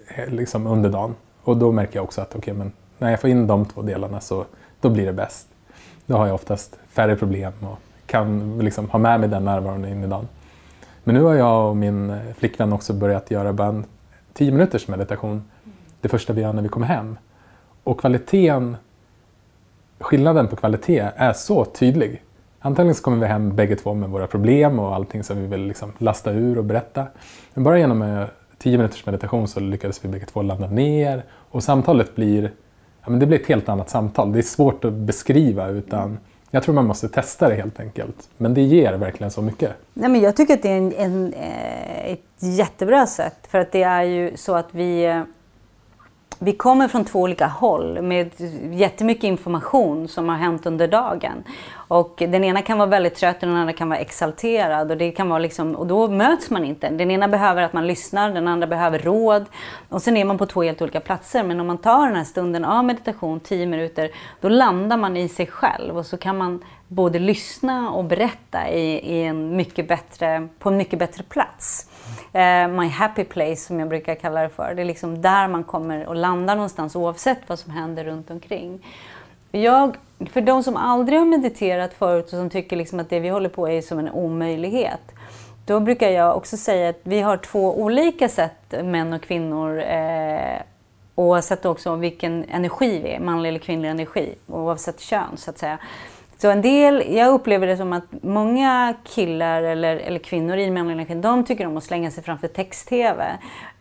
eh, liksom under dagen. Och då märker jag också att okay, men när jag får in de två delarna så då blir det bäst. Då har jag oftast färre problem och kan liksom ha med mig den närvaron in i dagen. Men nu har jag och min flickvän också börjat göra bara en 10 minuters meditation det första vi gör när vi kommer hem. Och kvaliteten, skillnaden på kvalitet är så tydlig. Antagligen så kommer vi hem bägge två med våra problem och allting som vi vill liksom lasta ur och berätta. Men bara genom eh, 10 minuters meditation så lyckades vi bägge två landa ner och samtalet blir ja, men det blir ett helt annat samtal. Det är svårt att beskriva utan jag tror man måste testa det helt enkelt. Men det ger verkligen så mycket. Nej, men jag tycker att det är en, en, eh, ett jättebra sätt. För att det är ju så att vi eh, vi kommer från två olika håll med jättemycket information som har hänt under dagen. Och den ena kan vara väldigt trött och den andra kan vara exalterad. Och, det kan vara liksom, och då möts man inte. Den ena behöver att man lyssnar, den andra behöver råd. Och sen är man på två helt olika platser. Men om man tar den här stunden av meditation, tio minuter, då landar man i sig själv. Och så kan man både lyssna och berätta i, i en mycket bättre, på en mycket bättre plats. Uh, my happy place som jag brukar kalla det för. Det är liksom där man kommer och landar någonstans oavsett vad som händer runt omkring. Jag, för de som aldrig har mediterat förut och som tycker liksom att det vi håller på är som en omöjlighet. Då brukar jag också säga att vi har två olika sätt, män och kvinnor, eh, oavsett också vilken energi vi är, manlig eller kvinnlig energi, oavsett kön så att säga. Så en del, jag upplever det som att många killar eller, eller kvinnor i manlig de tycker om att slänga sig framför text-tv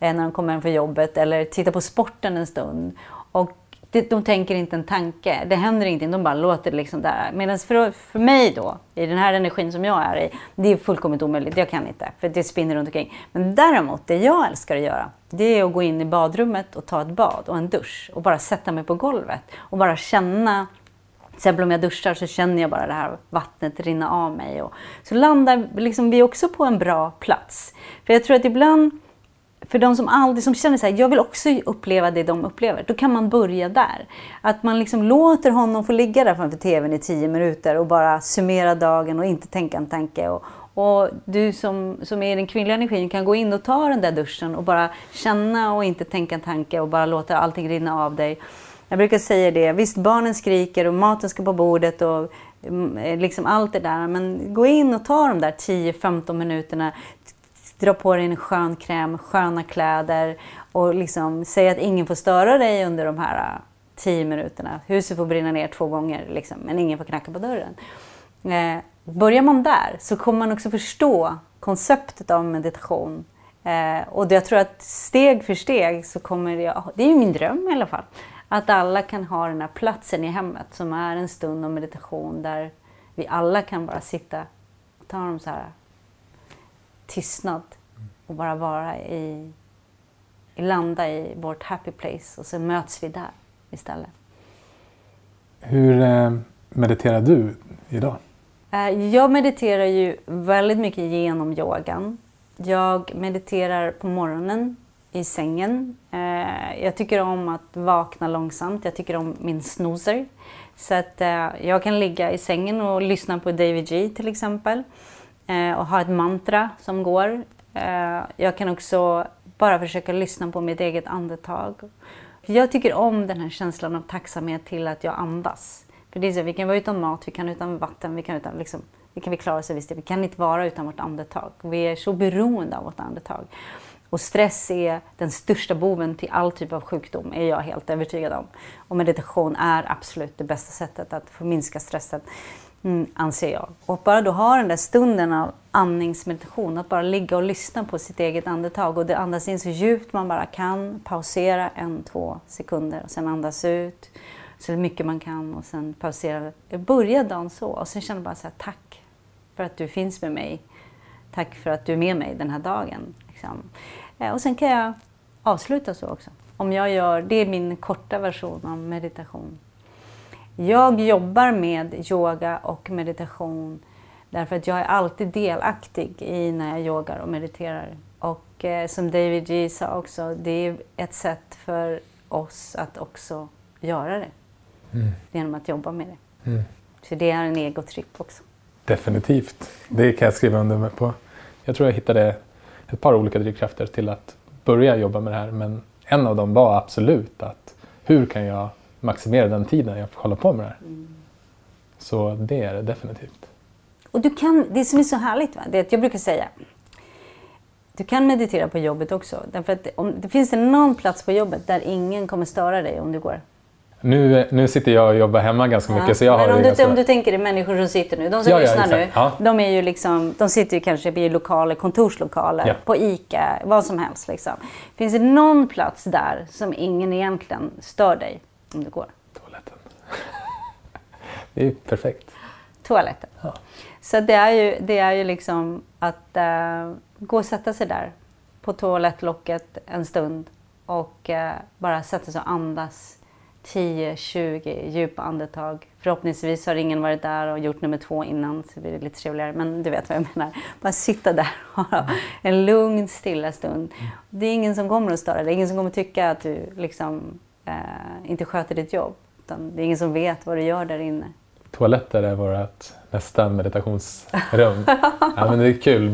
eh, när de kommer hem från jobbet eller titta på sporten en stund. Och det, de tänker inte en tanke, det händer ingenting, de bara låter det liksom där. Medan för, för mig då, i den här energin som jag är i, det är fullkomligt omöjligt, jag kan inte, för det spinner runt omkring. Men däremot, det jag älskar att göra, det är att gå in i badrummet och ta ett bad och en dusch och bara sätta mig på golvet och bara känna till exempel om jag duschar så känner jag bara det här vattnet rinna av mig. Och så landar liksom vi också på en bra plats. För jag tror att ibland för de som aldrig som känner så här, jag vill också uppleva det de upplever, då kan man börja där. Att man liksom låter honom få ligga där framför TVn i tio minuter och bara summera dagen och inte tänka en tanke. Och, och du som, som är i den kvinnliga energin kan gå in och ta den där duschen och bara känna och inte tänka en tanke och bara låta allting rinna av dig. Jag brukar säga det, visst barnen skriker och maten ska på bordet och mm, eh, liksom allt det där. Men gå in och ta de där 10-15 minuterna. Dra på dig en skön kräm, sköna kläder och liksom säg att ingen får störa dig under de här äh, 10 minuterna. Huset får brinna ner två gånger, liksom, men ingen får knacka på dörren. Eh, börjar man där så kommer man också förstå konceptet av meditation. Eh, och jag tror att steg för steg så kommer jag, det är ju min dröm i alla fall, att alla kan ha den här platsen i hemmet som är en stund av meditation där vi alla kan bara sitta och ta dem så här tystnad och bara vara i, landa i vårt happy place och så möts vi där istället. Hur eh, mediterar du idag? Eh, jag mediterar ju väldigt mycket genom yogan. Jag mediterar på morgonen i sängen. Eh, jag tycker om att vakna långsamt. Jag tycker om min snoozer. Så att eh, jag kan ligga i sängen och lyssna på David G till exempel. Eh, och ha ett mantra som går. Eh, jag kan också bara försöka lyssna på mitt eget andetag. Jag tycker om den här känslan av tacksamhet till att jag andas. För det är så, vi kan vara utan mat, vi kan utan vatten, vi kan utan liksom, vi kan vi klara oss visst. Vi kan inte vara utan vårt andetag. Vi är så beroende av vårt andetag. Och stress är den största boven till all typ av sjukdom, är jag helt övertygad om. Och meditation är absolut det bästa sättet att få minska stressen, mm, anser jag. Och bara då ha den där stunden av andningsmeditation, att bara ligga och lyssna på sitt eget andetag och det andas in så djupt man bara kan, pausera en, två sekunder och sen andas ut så mycket man kan och sen pausera. Börja dagen så och sen känna bara så här, tack för att du finns med mig. Tack för att du är med mig den här dagen. Liksom. Eh, och sen kan jag avsluta så också. Om jag gör, det är min korta version av meditation. Jag jobbar med yoga och meditation därför att jag är alltid delaktig i när jag yogar och mediterar. Och eh, som David G sa också, det är ett sätt för oss att också göra det. Mm. Genom att jobba med det. Mm. Så det är en egotripp också. Definitivt. Det kan jag skriva under på. Jag tror jag hittade ett par olika drivkrafter till att börja jobba med det här. Men en av dem var absolut att hur kan jag maximera den tiden jag får hålla på med det här. Mm. Så det är det definitivt. Och du kan, det som är så härligt, va? det är att jag brukar säga du kan meditera på jobbet också. Därför att om det finns det någon plats på jobbet där ingen kommer störa dig om du går nu, nu sitter jag och jobbar hemma ganska mycket. Ja. Så jag Men har om, du, ganska... om du tänker dig människor som sitter nu. De som ja, lyssnar nu, de, är ju liksom, de sitter ju kanske i lokaler, kontorslokaler, på ICA, vad som helst. Liksom. Finns det någon plats där som ingen egentligen stör dig om du går? Toaletten. det är perfekt. Toaletten. Så det är ju, det är ju liksom att uh, gå och sätta sig där på toalettlocket en stund och uh, bara sätta sig och andas 10-20 djupa andetag. Förhoppningsvis har ingen varit där och gjort nummer två innan så blir det lite trevligare. Men du vet vad jag menar. Bara sitta där och ha en lugn, stilla stund. Det är ingen som kommer att störa dig. Ingen som kommer att tycka att du liksom, eh, inte sköter ditt jobb. Det är ingen som vet vad du gör där inne. Toaletter är vårt nästa meditationsrum. ja, men det är kul.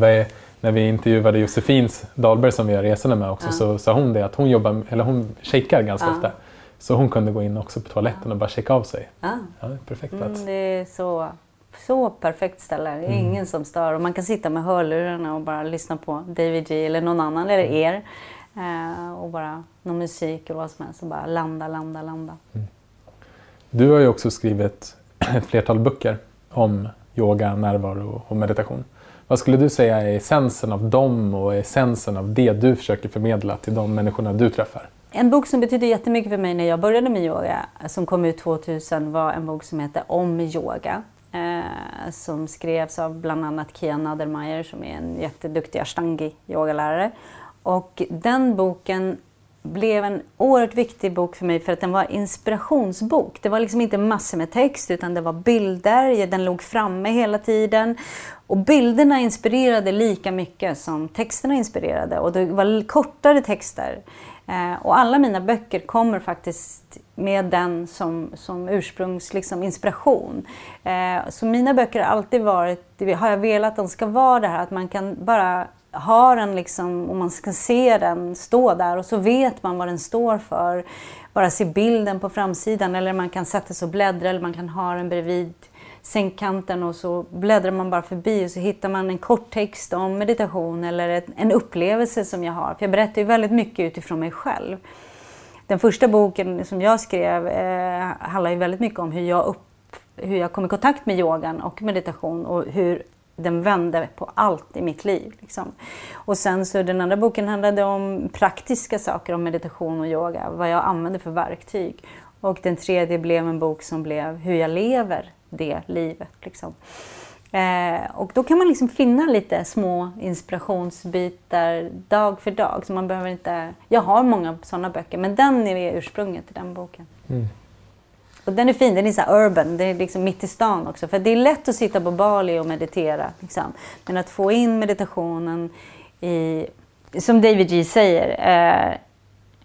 När vi intervjuade Josefin Dahlberg som vi har resorna med också ja. så sa hon det att hon jobbar, eller hon shakar ganska ja. ofta. Så hon kunde gå in också på toaletten och bara checka av sig. Ah. Ja, perfekt plats. Mm, det är så, så perfekt ställe. Det är mm. ingen som stör. Och man kan sitta med hörlurarna och bara lyssna på David G eller någon annan eller mm. er. Eh, och bara någon musik eller vad som helst och bara landa, landa, landa. Mm. Du har ju också skrivit ett flertal böcker om yoga, närvaro och meditation. Vad skulle du säga är essensen av dem och essensen av det du försöker förmedla till de människorna du träffar? En bok som betydde jättemycket för mig när jag började med yoga, som kom ut 2000, var en bok som heter Om yoga. Eh, som skrevs av bland annat Kia Nadermeyer som är en jätteduktig ashtangi yogalärare. Och den boken blev en oerhört viktig bok för mig för att den var inspirationsbok. Det var liksom inte massor med text utan det var bilder, den låg framme hela tiden. Och bilderna inspirerade lika mycket som texterna inspirerade och det var kortare texter. Eh, och alla mina böcker kommer faktiskt med den som, som ursprungsinspiration. Liksom, eh, så mina böcker har alltid varit, har jag velat att de ska vara det här att man kan bara ha den liksom, och man ska se den stå där och så vet man vad den står för. Bara se bilden på framsidan eller man kan sätta sig och bläddra eller man kan ha den bredvid sängkanten och så bläddrar man bara förbi och så hittar man en kort text om meditation eller en upplevelse som jag har. För jag berättar ju väldigt mycket utifrån mig själv. Den första boken som jag skrev eh, handlar ju väldigt mycket om hur jag, upp, hur jag kom i kontakt med yogan och meditation och hur den vände på allt i mitt liv. Liksom. Och sen så den andra boken handlade om praktiska saker om meditation och yoga, vad jag använder för verktyg. Och den tredje blev en bok som blev hur jag lever det livet. Liksom. Eh, och då kan man liksom finna lite små inspirationsbitar dag för dag. Så man behöver inte... Jag har många sådana böcker, men den är ursprunget till den boken. Mm. Och den är fin, den är så urban, den är liksom mitt i stan också. För det är lätt att sitta på Bali och meditera. Liksom. Men att få in meditationen i, som David G säger, eh,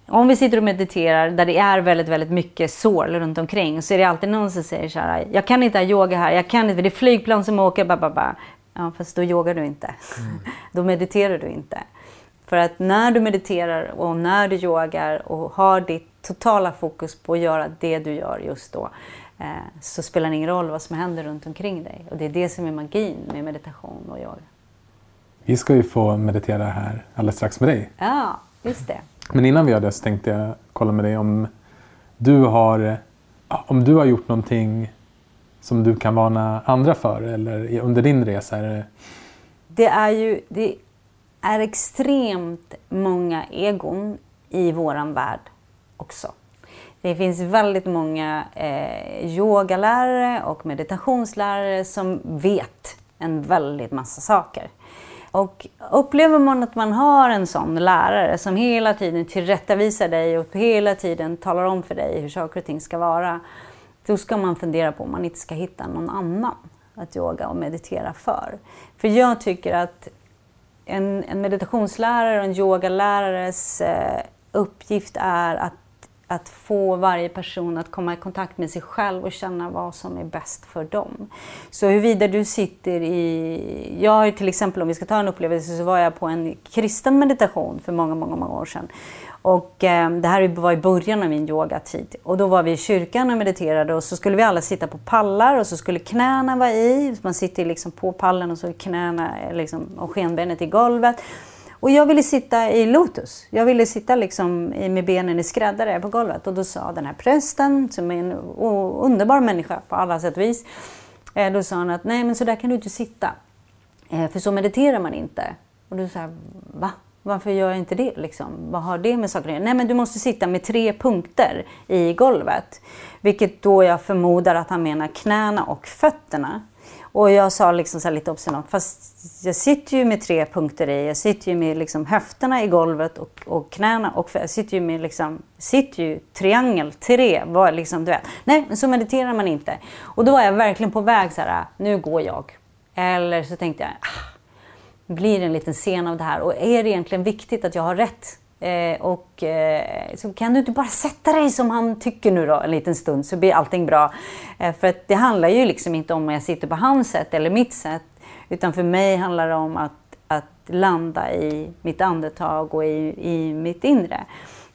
om vi sitter och mediterar där det är väldigt, väldigt mycket sål runt omkring så är det alltid någon som säger så här, jag kan inte ha yoga här, jag kan inte, det är flygplan som åker, ba, Ja, fast då yogar du inte. Mm. då mediterar du inte. För att när du mediterar och när du yogar och har ditt totala fokus på att göra det du gör just då eh, så spelar det ingen roll vad som händer runt omkring dig. Och det är det som är magin med meditation och yoga. Vi ska ju få meditera här alldeles strax med dig. Ja, just det. Men innan vi gör det så tänkte jag kolla med dig om du har, om du har gjort någonting som du kan varna andra för eller under din resa? Är det... det är ju det är extremt många egon i våran värld också. Det finns väldigt många eh, yogalärare och meditationslärare som vet en väldigt massa saker. Och upplever man att man har en sån lärare som hela tiden tillrättavisar dig och hela tiden talar om för dig hur saker och ting ska vara, då ska man fundera på om man inte ska hitta någon annan att yoga och meditera för. För jag tycker att en, en meditationslärare och en yogalärares eh, uppgift är att att få varje person att komma i kontakt med sig själv och känna vad som är bäst för dem. Så huruvida du sitter i... Jag har till exempel, om vi ska ta en upplevelse, så var jag på en kristen meditation för många, många, många år sedan. Och eh, det här var i början av min yogatid. Och då var vi i kyrkan och mediterade och så skulle vi alla sitta på pallar och så skulle knäna vara i. Man sitter liksom på pallen och så är knäna eh, liksom, och skenbenet i golvet. Och jag ville sitta i lotus. Jag ville sitta liksom med benen i skräddare på golvet. Och då sa den här prästen, som är en underbar människa på alla sätt och vis, eh, då sa han att nej men så där kan du inte sitta. Eh, för så mediterar man inte. Och då sa jag, va? Varför gör jag inte det? Liksom? Vad har det med saker att göra? Nej, men du måste sitta med tre punkter i golvet. Vilket då jag förmodar att han menar knäna och fötterna. Och jag sa liksom så lite obstinat, fast jag sitter ju med tre punkter i. Jag sitter ju med liksom höfterna i golvet och, och knäna och jag sitter ju med liksom, sitter ju triangel, tre, var liksom, du vet. Nej, men så mediterar man inte. Och då var jag verkligen på väg så här, nu går jag. Eller så tänkte jag, ah, blir det en liten scen av det här? Och är det egentligen viktigt att jag har rätt? Eh, och eh, så kan du inte bara sätta dig som han tycker nu då en liten stund så blir allting bra. Eh, för att det handlar ju liksom inte om att jag sitter på hans sätt eller mitt sätt. Utan för mig handlar det om att, att landa i mitt andetag och i, i mitt inre.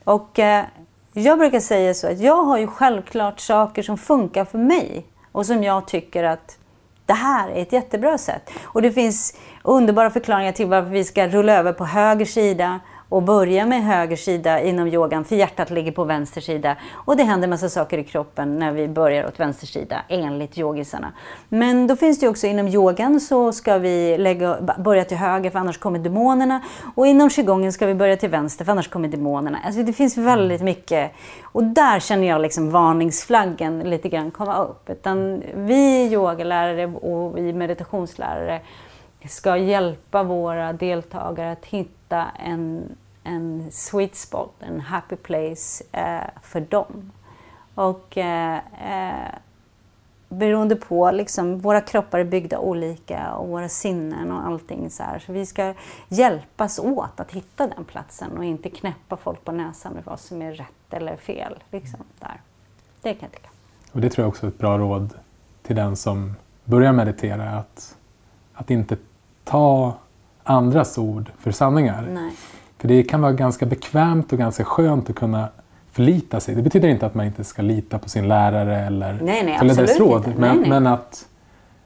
Och eh, jag brukar säga så att jag har ju självklart saker som funkar för mig och som jag tycker att det här är ett jättebra sätt. Och det finns underbara förklaringar till varför vi ska rulla över på höger sida och börja med höger sida inom yogan för hjärtat ligger på vänster sida. Och det händer massa saker i kroppen när vi börjar åt vänster sida enligt yogisarna. Men då finns det också inom yogan så ska vi lägga, börja till höger för annars kommer demonerna. Och inom qigongen ska vi börja till vänster för annars kommer demonerna. Alltså det finns väldigt mycket. Och där känner jag liksom varningsflaggen lite grann komma upp. Utan vi yogalärare och vi meditationslärare ska hjälpa våra deltagare att hitta en en sweet spot, en happy place eh, för dem. Och eh, eh, beroende på, liksom, våra kroppar är byggda olika och våra sinnen och allting så här. Så vi ska hjälpas åt att hitta den platsen och inte knäppa folk på näsan med vad som är rätt eller fel. Liksom, där. Det kan jag tycka. Och det tror jag också är ett bra råd till den som börjar meditera. Att, att inte ta andras ord för sanningar. Nej. För det kan vara ganska bekvämt och ganska skönt att kunna förlita sig. Det betyder inte att man inte ska lita på sin lärare eller Nej, nej, följa dess råd. inte. Men, Nej, men att,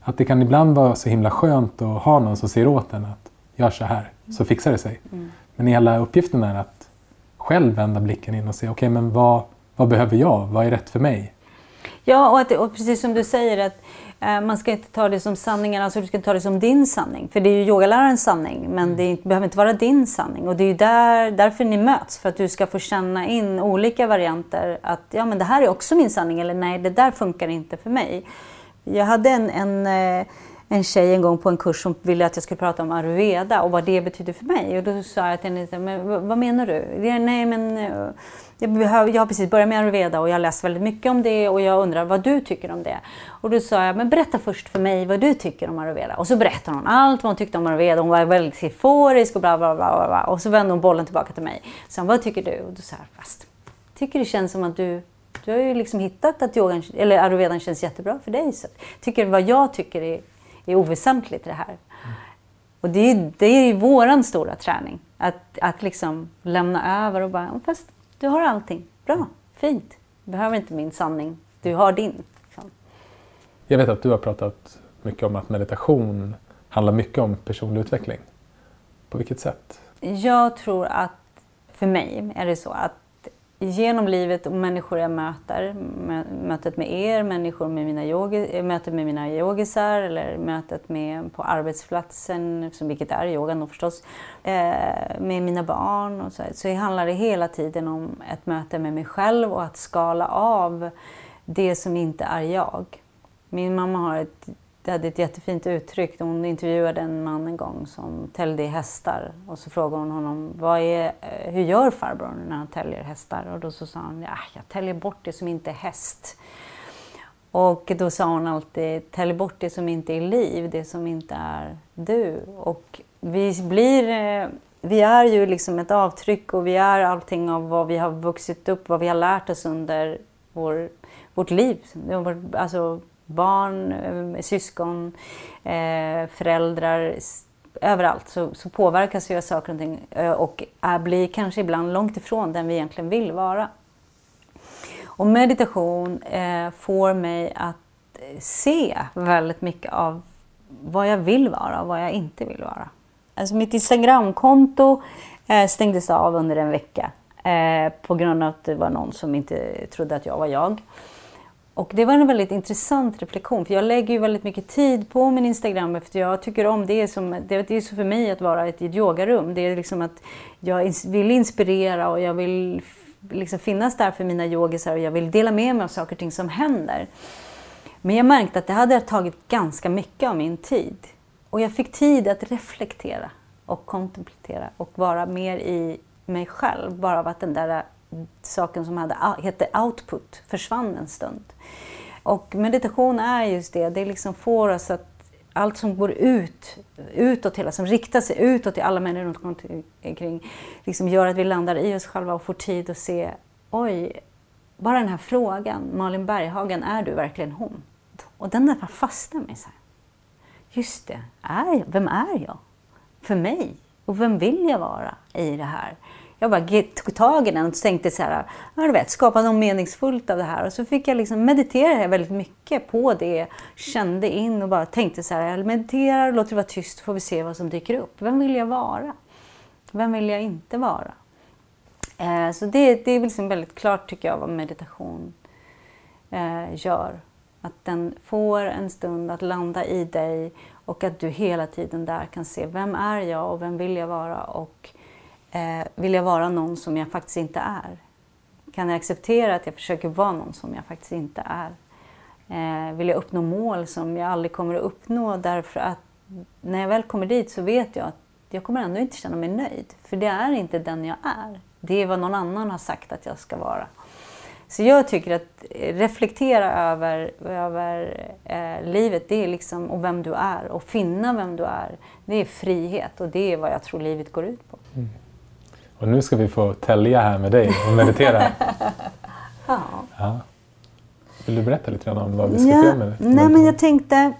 att det kan ibland vara så himla skönt att ha någon som säger åt en att gör så här, så fixar det sig. Mm. Men hela uppgiften är att själv vända blicken in och se, okej men vad, vad behöver jag? Vad är rätt för mig? Ja, och, att, och precis som du säger att man ska inte ta det som sanningen, alltså du ska ta det som din sanning. För det är ju yogalärarens sanning, men det är inte, behöver inte vara din sanning. Och det är ju där, därför ni möts, för att du ska få känna in olika varianter. Att ja, men det här är också min sanning, eller nej, det där funkar inte för mig. Jag hade en, en, eh, en tjej en gång på en kurs som ville att jag skulle prata om ayurveda och vad det betyder för mig. Och då sa jag till henne, men vad- menar du? Det- Nej, men eh, jag, behöver, jag har precis börjat med ayurveda och jag har läst väldigt mycket om det och jag undrar vad du tycker om det. Och då sa jag, men berätta först för mig vad du tycker om ayurveda. Och så berättade hon allt vad hon tyckte om ayurveda. Hon var väldigt euforisk och bla bla bla. bla. Och så vände hon bollen tillbaka till mig. Så vad tycker du? Och då sa jag, fast tycker det känns som att du du har ju liksom hittat att yogan, eller ayurvedan känns jättebra för dig. Så tycker vad jag tycker är, är oväsentligt i det här. Och det är, det är ju våran stora träning. Att, att liksom lämna över och bara, fast du har allting. Bra, fint. Du behöver inte min sanning. Du har din. Jag vet att du har pratat mycket om att meditation handlar mycket om personlig utveckling. På vilket sätt? Jag tror att för mig är det så att genom livet och människor jag möter, mötet med er, människor med mina yogi, eh, mötet med mina yogisar eller mötet med på arbetsplatsen, som vilket är yogan då förstås, eh, med mina barn och så, så handlar det hela tiden om ett möte med mig själv och att skala av det som inte är jag. Min mamma har ett, det hade ett jättefint uttryck. Hon intervjuade en man en gång som täljde i hästar. Och så frågade hon honom, vad är, eh, hur gör farbror när han täljer hästar? Och då så sa han, ja, jag täljer bort det som inte är häst. Och då sa hon alltid, tälj bort det som inte är liv, det som inte är du. Och vi blir, eh, vi är ju liksom ett avtryck och vi är allting av vad vi har vuxit upp, vad vi har lärt oss under vår, vårt liv. Alltså barn, eh, syskon, eh, föräldrar, överallt så, så påverkas vi av saker och ting eh, och är, blir kanske ibland långt ifrån den vi egentligen vill vara. Och meditation eh, får mig att se väldigt mycket av vad jag vill vara och vad jag inte vill vara. Alltså mitt Instagramkonto eh, stängdes av under en vecka eh, på grund av att det var någon som inte trodde att jag var jag. Och det var en väldigt intressant reflektion för jag lägger ju väldigt mycket tid på min Instagram efter jag tycker om det. Är som, det är så för mig att vara ett, i ett yogarum. Det är liksom att jag vill inspirera och jag vill liksom finnas där för mina yogisar och jag vill dela med mig av saker och ting som händer. Men jag märkte att det hade tagit ganska mycket av min tid. Och jag fick tid att reflektera och kontemplera och vara mer i mig själv. Bara av att den där saken som hade, hette output försvann en stund. Och meditation är just det, det liksom får oss att allt som går ut, utåt hela, som riktar sig utåt till alla människor runt omkring, liksom gör att vi landar i oss själva och får tid att se, oj, bara den här frågan, Malin Berghagen, är du verkligen hon? Och den där fastnar mig så här. Just det, är jag? vem är jag? För mig? Och vem vill jag vara i det här? Jag bara tog tag i den och tänkte så här, ja, du vet, skapa något meningsfullt av det här. Och så fick jag liksom meditera väldigt mycket på det. Kände in och bara tänkte så här, jag mediterar, låter det vara tyst, får vi se vad som dyker upp. Vem vill jag vara? Vem vill jag inte vara? Eh, så det, det är liksom väldigt klart tycker jag vad meditation eh, gör. Att den får en stund att landa i dig och att du hela tiden där kan se vem är jag och vem vill jag vara och eh, vill jag vara någon som jag faktiskt inte är? Kan jag acceptera att jag försöker vara någon som jag faktiskt inte är? Eh, vill jag uppnå mål som jag aldrig kommer att uppnå därför att när jag väl kommer dit så vet jag att jag kommer ändå inte känna mig nöjd. För det är inte den jag är. Det är vad någon annan har sagt att jag ska vara. Så jag tycker att reflektera över, över eh, livet det är liksom, och vem du är och finna vem du är. Det är frihet och det är vad jag tror livet går ut på. Mm. Och nu ska vi få tälja här med dig och meditera. ja. ja. Vill du berätta lite grann om vad vi ska ja, se med Nej, men jag tänkte,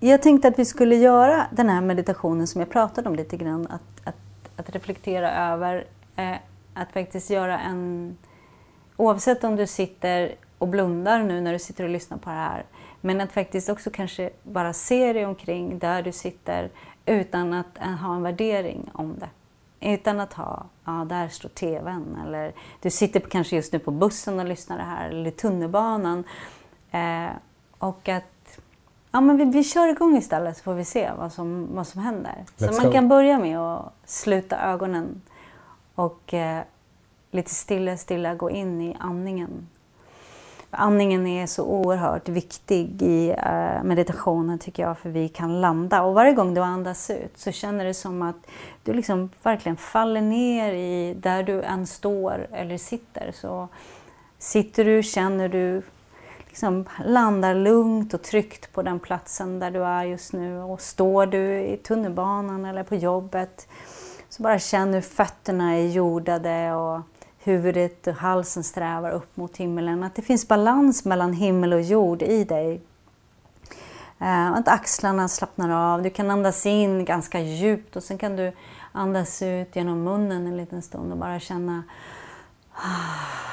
jag tänkte att vi skulle göra den här meditationen som jag pratade om lite grann. Att, att, att reflektera över, eh, att faktiskt göra en... Oavsett om du sitter och blundar nu när du sitter och lyssnar på det här. Men att faktiskt också kanske bara se dig omkring där du sitter utan att ha en värdering om det. Utan att ha, ja där står TVn eller du sitter kanske just nu på bussen och lyssnar det här eller i tunnelbanan. Eh, och att ja, men vi, vi kör igång istället så får vi se vad som, vad som händer. Let's så man kan börja med att sluta ögonen och eh, lite stilla, stilla gå in i andningen. Andningen är så oerhört viktig i eh, meditationen tycker jag, för vi kan landa. Och varje gång du andas ut så känner det som att du liksom verkligen faller ner i där du än står eller sitter. Så sitter du, känner du, liksom landar lugnt och tryggt på den platsen där du är just nu. Och står du i tunnelbanan eller på jobbet så bara känn hur fötterna är jordade och huvudet och halsen strävar upp mot himlen. Att det finns balans mellan himmel och jord i dig. Eh, att axlarna slappnar av. Du kan andas in ganska djupt och sen kan du andas ut genom munnen en liten stund och bara känna ah,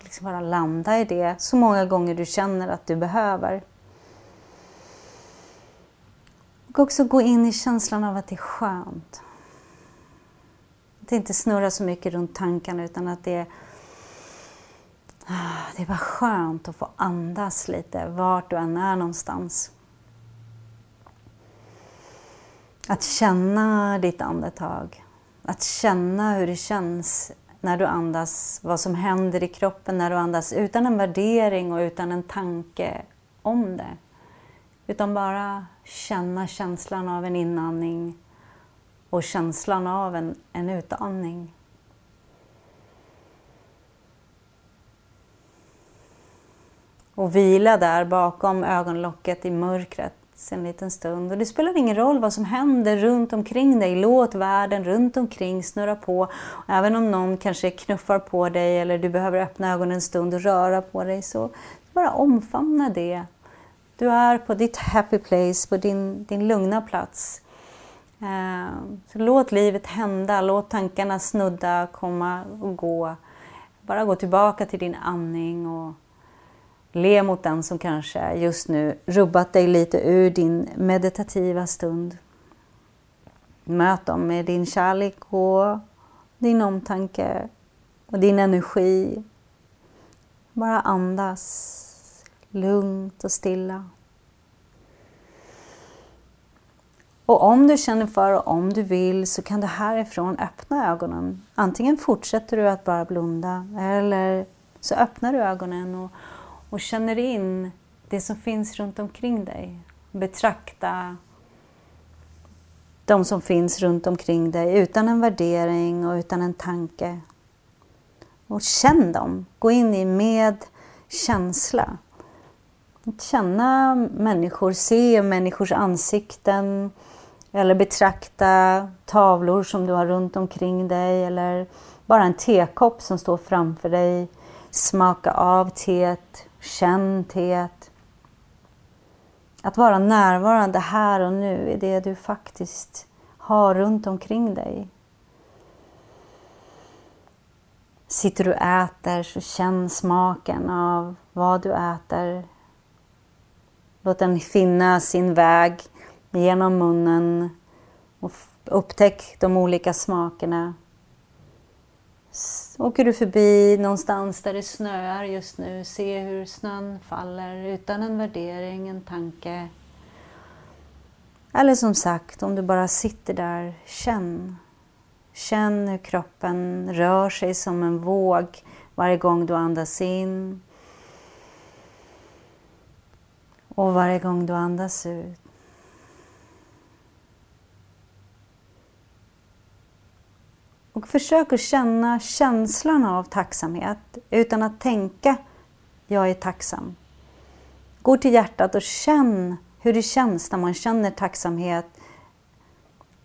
liksom bara landa i det så många gånger du känner att du behöver. Och också gå in i känslan av att det är skönt. Att det inte snurrar så mycket runt tankarna utan att det är, det är bara skönt att få andas lite vart du än är någonstans. Att känna ditt andetag. Att känna hur det känns när du andas, vad som händer i kroppen när du andas utan en värdering och utan en tanke om det. Utan bara känna känslan av en inandning och känslan av en, en utandning. Och vila där bakom ögonlocket i mörkret en liten stund. Och det spelar ingen roll vad som händer runt omkring dig. Låt världen runt omkring snurra på. Även om någon kanske knuffar på dig eller du behöver öppna ögonen en stund och röra på dig så bara omfamna det. Du är på ditt happy place, på din, din lugna plats. Ehm, så låt livet hända, låt tankarna snudda, komma och gå. Bara gå tillbaka till din andning och le mot den som kanske just nu rubbat dig lite ur din meditativa stund. Möt dem med din kärlek och din omtanke och din energi. Bara andas lugnt och stilla. Och om du känner för och om du vill så kan du härifrån öppna ögonen. Antingen fortsätter du att bara blunda eller så öppnar du ögonen och, och känner in det som finns runt omkring dig. Betrakta de som finns runt omkring dig utan en värdering och utan en tanke. Och känn dem. Gå in i med känsla. Känna människor, se människors ansikten, eller betrakta tavlor som du har runt omkring dig eller bara en tekopp som står framför dig. Smaka av teet, känn teet. Att vara närvarande här och nu i det du faktiskt har runt omkring dig. Sitter du och äter så känn smaken av vad du äter. Låt den finna sin väg genom munnen och upptäck de olika smakerna. Åker du förbi någonstans där det snöar just nu, se hur snön faller utan en värdering, en tanke. Eller som sagt, om du bara sitter där, känn. Känn hur kroppen rör sig som en våg varje gång du andas in och varje gång du andas ut. Och försök att känna känslan av tacksamhet utan att tänka jag är tacksam. Gå till hjärtat och känn hur det känns när man känner tacksamhet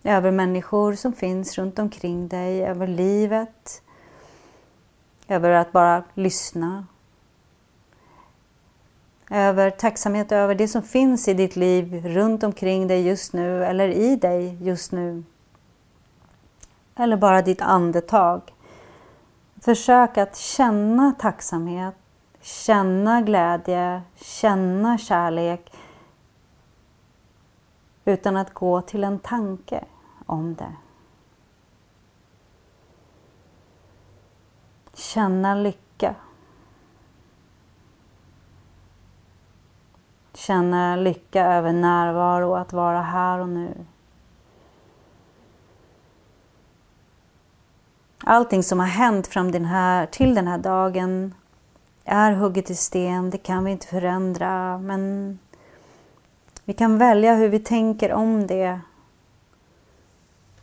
över människor som finns runt omkring dig, över livet, över att bara lyssna. Över tacksamhet över det som finns i ditt liv runt omkring dig just nu eller i dig just nu. Eller bara ditt andetag. Försök att känna tacksamhet, känna glädje, känna kärlek utan att gå till en tanke om det. Känna lycka. Känna lycka över närvaro, att vara här och nu. Allting som har hänt fram den här, till den här dagen är hugget i sten, det kan vi inte förändra, men vi kan välja hur vi tänker om det.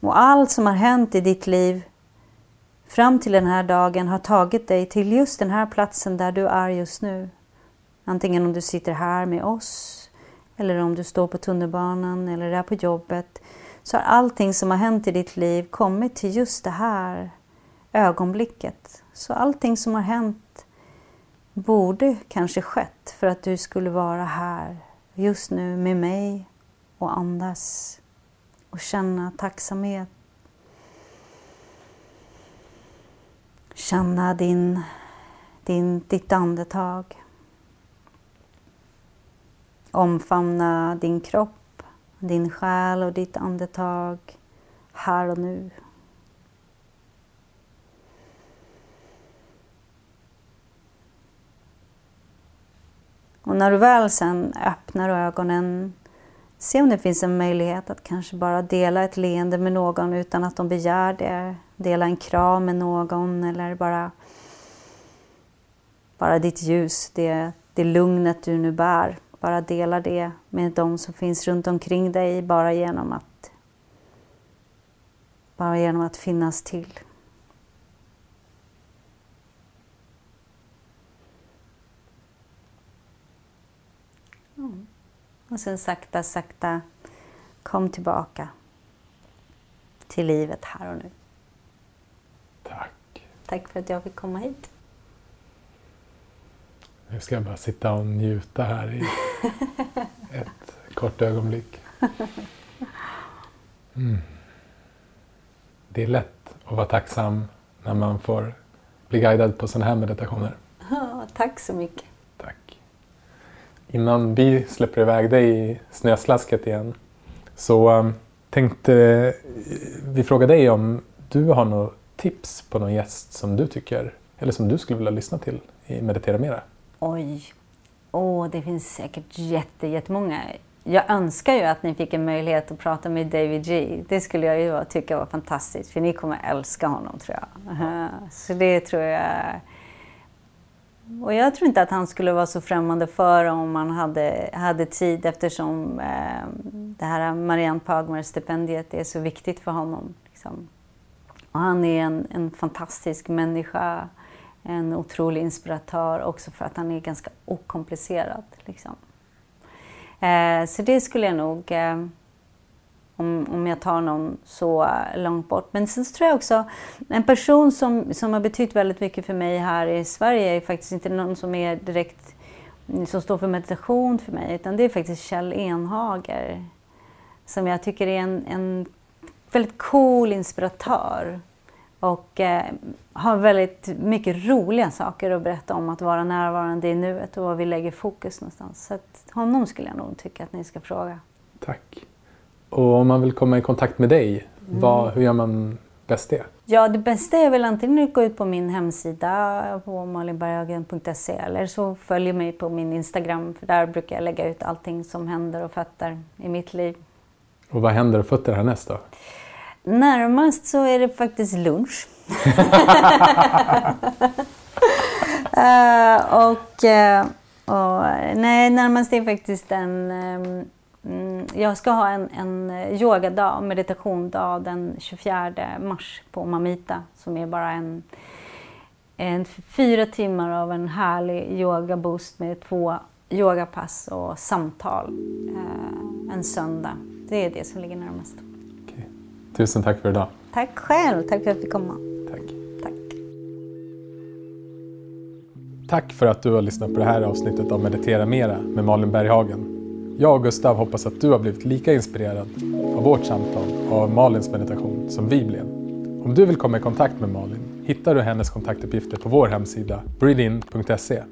Och allt som har hänt i ditt liv fram till den här dagen har tagit dig till just den här platsen där du är just nu. Antingen om du sitter här med oss eller om du står på tunnelbanan eller är på jobbet så har allting som har hänt i ditt liv kommit till just det här ögonblicket. Så allting som har hänt borde kanske skett för att du skulle vara här just nu med mig och andas och känna tacksamhet. Känna din, din, ditt andetag. Omfamna din kropp, din själ och ditt andetag här och nu. Och när du väl sen öppnar ögonen, se om det finns en möjlighet att kanske bara dela ett leende med någon utan att de begär det. Dela en kram med någon eller bara, bara ditt ljus, det, det lugnet du nu bär. Bara dela det med de som finns runt omkring dig bara genom att, bara genom att finnas till. Och sen sakta, sakta kom tillbaka till livet här och nu. Tack. Tack för att jag fick komma hit. Nu ska jag bara sitta och njuta här i ett kort ögonblick. Mm. Det är lätt att vara tacksam när man får bli guidad på sådana här meditationer. tack så mycket. Innan vi släpper iväg dig i snöslasket igen så um, tänkte vi fråga dig om du har något tips på någon gäst som du tycker eller som du skulle vilja lyssna till i Meditera Mera. Oj, oh, det finns säkert jätte, jättemånga. Jag önskar ju att ni fick en möjlighet att prata med David G. Det skulle jag ju tycka var fantastiskt, för ni kommer älska honom tror jag. Så det tror jag... Och jag tror inte att han skulle vara så främmande för om man hade, hade tid eftersom eh, det här Marianne Pagmar-stipendiet är så viktigt för honom. Liksom. Och han är en, en fantastisk människa en otrolig inspiratör också för att han är ganska okomplicerad. Liksom. Eh, så det skulle jag nog, eh, om, om jag tar någon så långt bort. Men sen tror jag också, en person som, som har betytt väldigt mycket för mig här i Sverige är faktiskt inte någon som är direkt som står för meditation för mig, utan det är faktiskt Kjell Enhager. Som jag tycker är en, en väldigt cool inspiratör. Och eh, har väldigt mycket roliga saker att berätta om att vara närvarande i nuet och var vi lägger fokus någonstans. Så att honom skulle jag nog tycka att ni ska fråga. Tack. Och om man vill komma i kontakt med dig, mm. vad, hur gör man bäst det? Ja, det bästa är väl antingen att gå ut på min hemsida på malinberghagen.se eller så följ mig på min Instagram för där brukar jag lägga ut allting som händer och fötter i mitt liv. Och vad händer och fötter härnäst då? Närmast så är det faktiskt lunch. uh, och, uh, och, nej, närmast är faktiskt en, um, jag ska ha en, en yogadag, meditationdag den 24 mars på Mamita som är bara en, en fyra timmar av en härlig yogaboost med två yogapass och samtal eh, en söndag. Det är det som ligger närmast. Okej. Tusen tack för idag. Tack själv, tack för att jag fick komma. Tack. Tack. Tack för att du har lyssnat på det här avsnittet av Meditera Mera med Malin Berghagen. Jag och Gustav hoppas att du har blivit lika inspirerad av vårt samtal och av Malins meditation som vi blev. Om du vill komma i kontakt med Malin hittar du hennes kontaktuppgifter på vår hemsida breathein.se.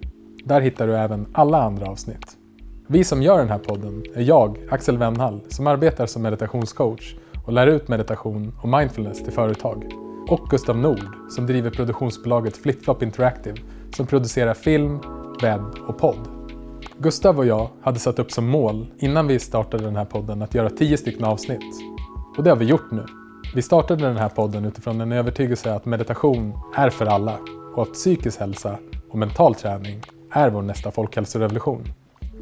Där hittar du även alla andra avsnitt. Vi som gör den här podden är jag, Axel Wennhall, som arbetar som meditationscoach och lär ut meditation och mindfulness till företag. Och Gustav Nord, som driver produktionsbolaget FlipFlop Interactive som producerar film, webb och podd. Gustav och jag hade satt upp som mål innan vi startade den här podden att göra tio stycken avsnitt. Och det har vi gjort nu. Vi startade den här podden utifrån en övertygelse att meditation är för alla och att psykisk hälsa och mental träning är vår nästa folkhälsorevolution.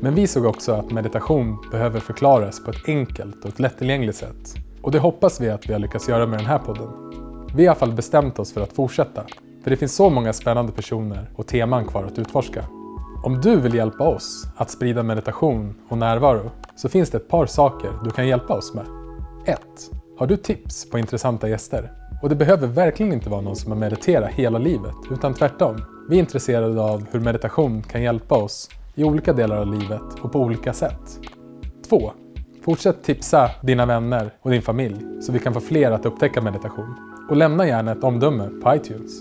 Men vi såg också att meditation behöver förklaras på ett enkelt och ett lättillgängligt sätt. Och det hoppas vi att vi har lyckats göra med den här podden. Vi har i alla fall bestämt oss för att fortsätta. För det finns så många spännande personer och teman kvar att utforska. Om du vill hjälpa oss att sprida meditation och närvaro så finns det ett par saker du kan hjälpa oss med. 1. Har du tips på intressanta gäster? Och det behöver verkligen inte vara någon som har mediterat hela livet, utan tvärtom. Vi är intresserade av hur meditation kan hjälpa oss i olika delar av livet och på olika sätt. 2. Fortsätt tipsa dina vänner och din familj så vi kan få fler att upptäcka meditation. Och lämna gärna ett omdöme på iTunes.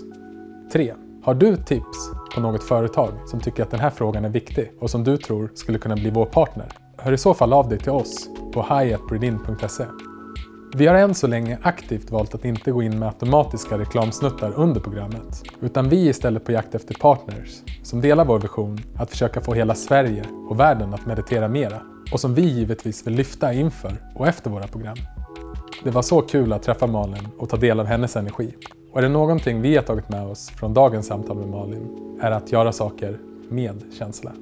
3. Har du tips på något företag som tycker att den här frågan är viktig och som du tror skulle kunna bli vår partner? Hör i så fall av dig till oss på hiatbreedin.se. Vi har än så länge aktivt valt att inte gå in med automatiska reklamsnuttar under programmet, utan vi är istället på jakt efter partners som delar vår vision att försöka få hela Sverige och världen att meditera mera och som vi givetvis vill lyfta inför och efter våra program. Det var så kul att träffa Malin och ta del av hennes energi. Och är det någonting vi har tagit med oss från dagens samtal med Malin är att göra saker med känsla.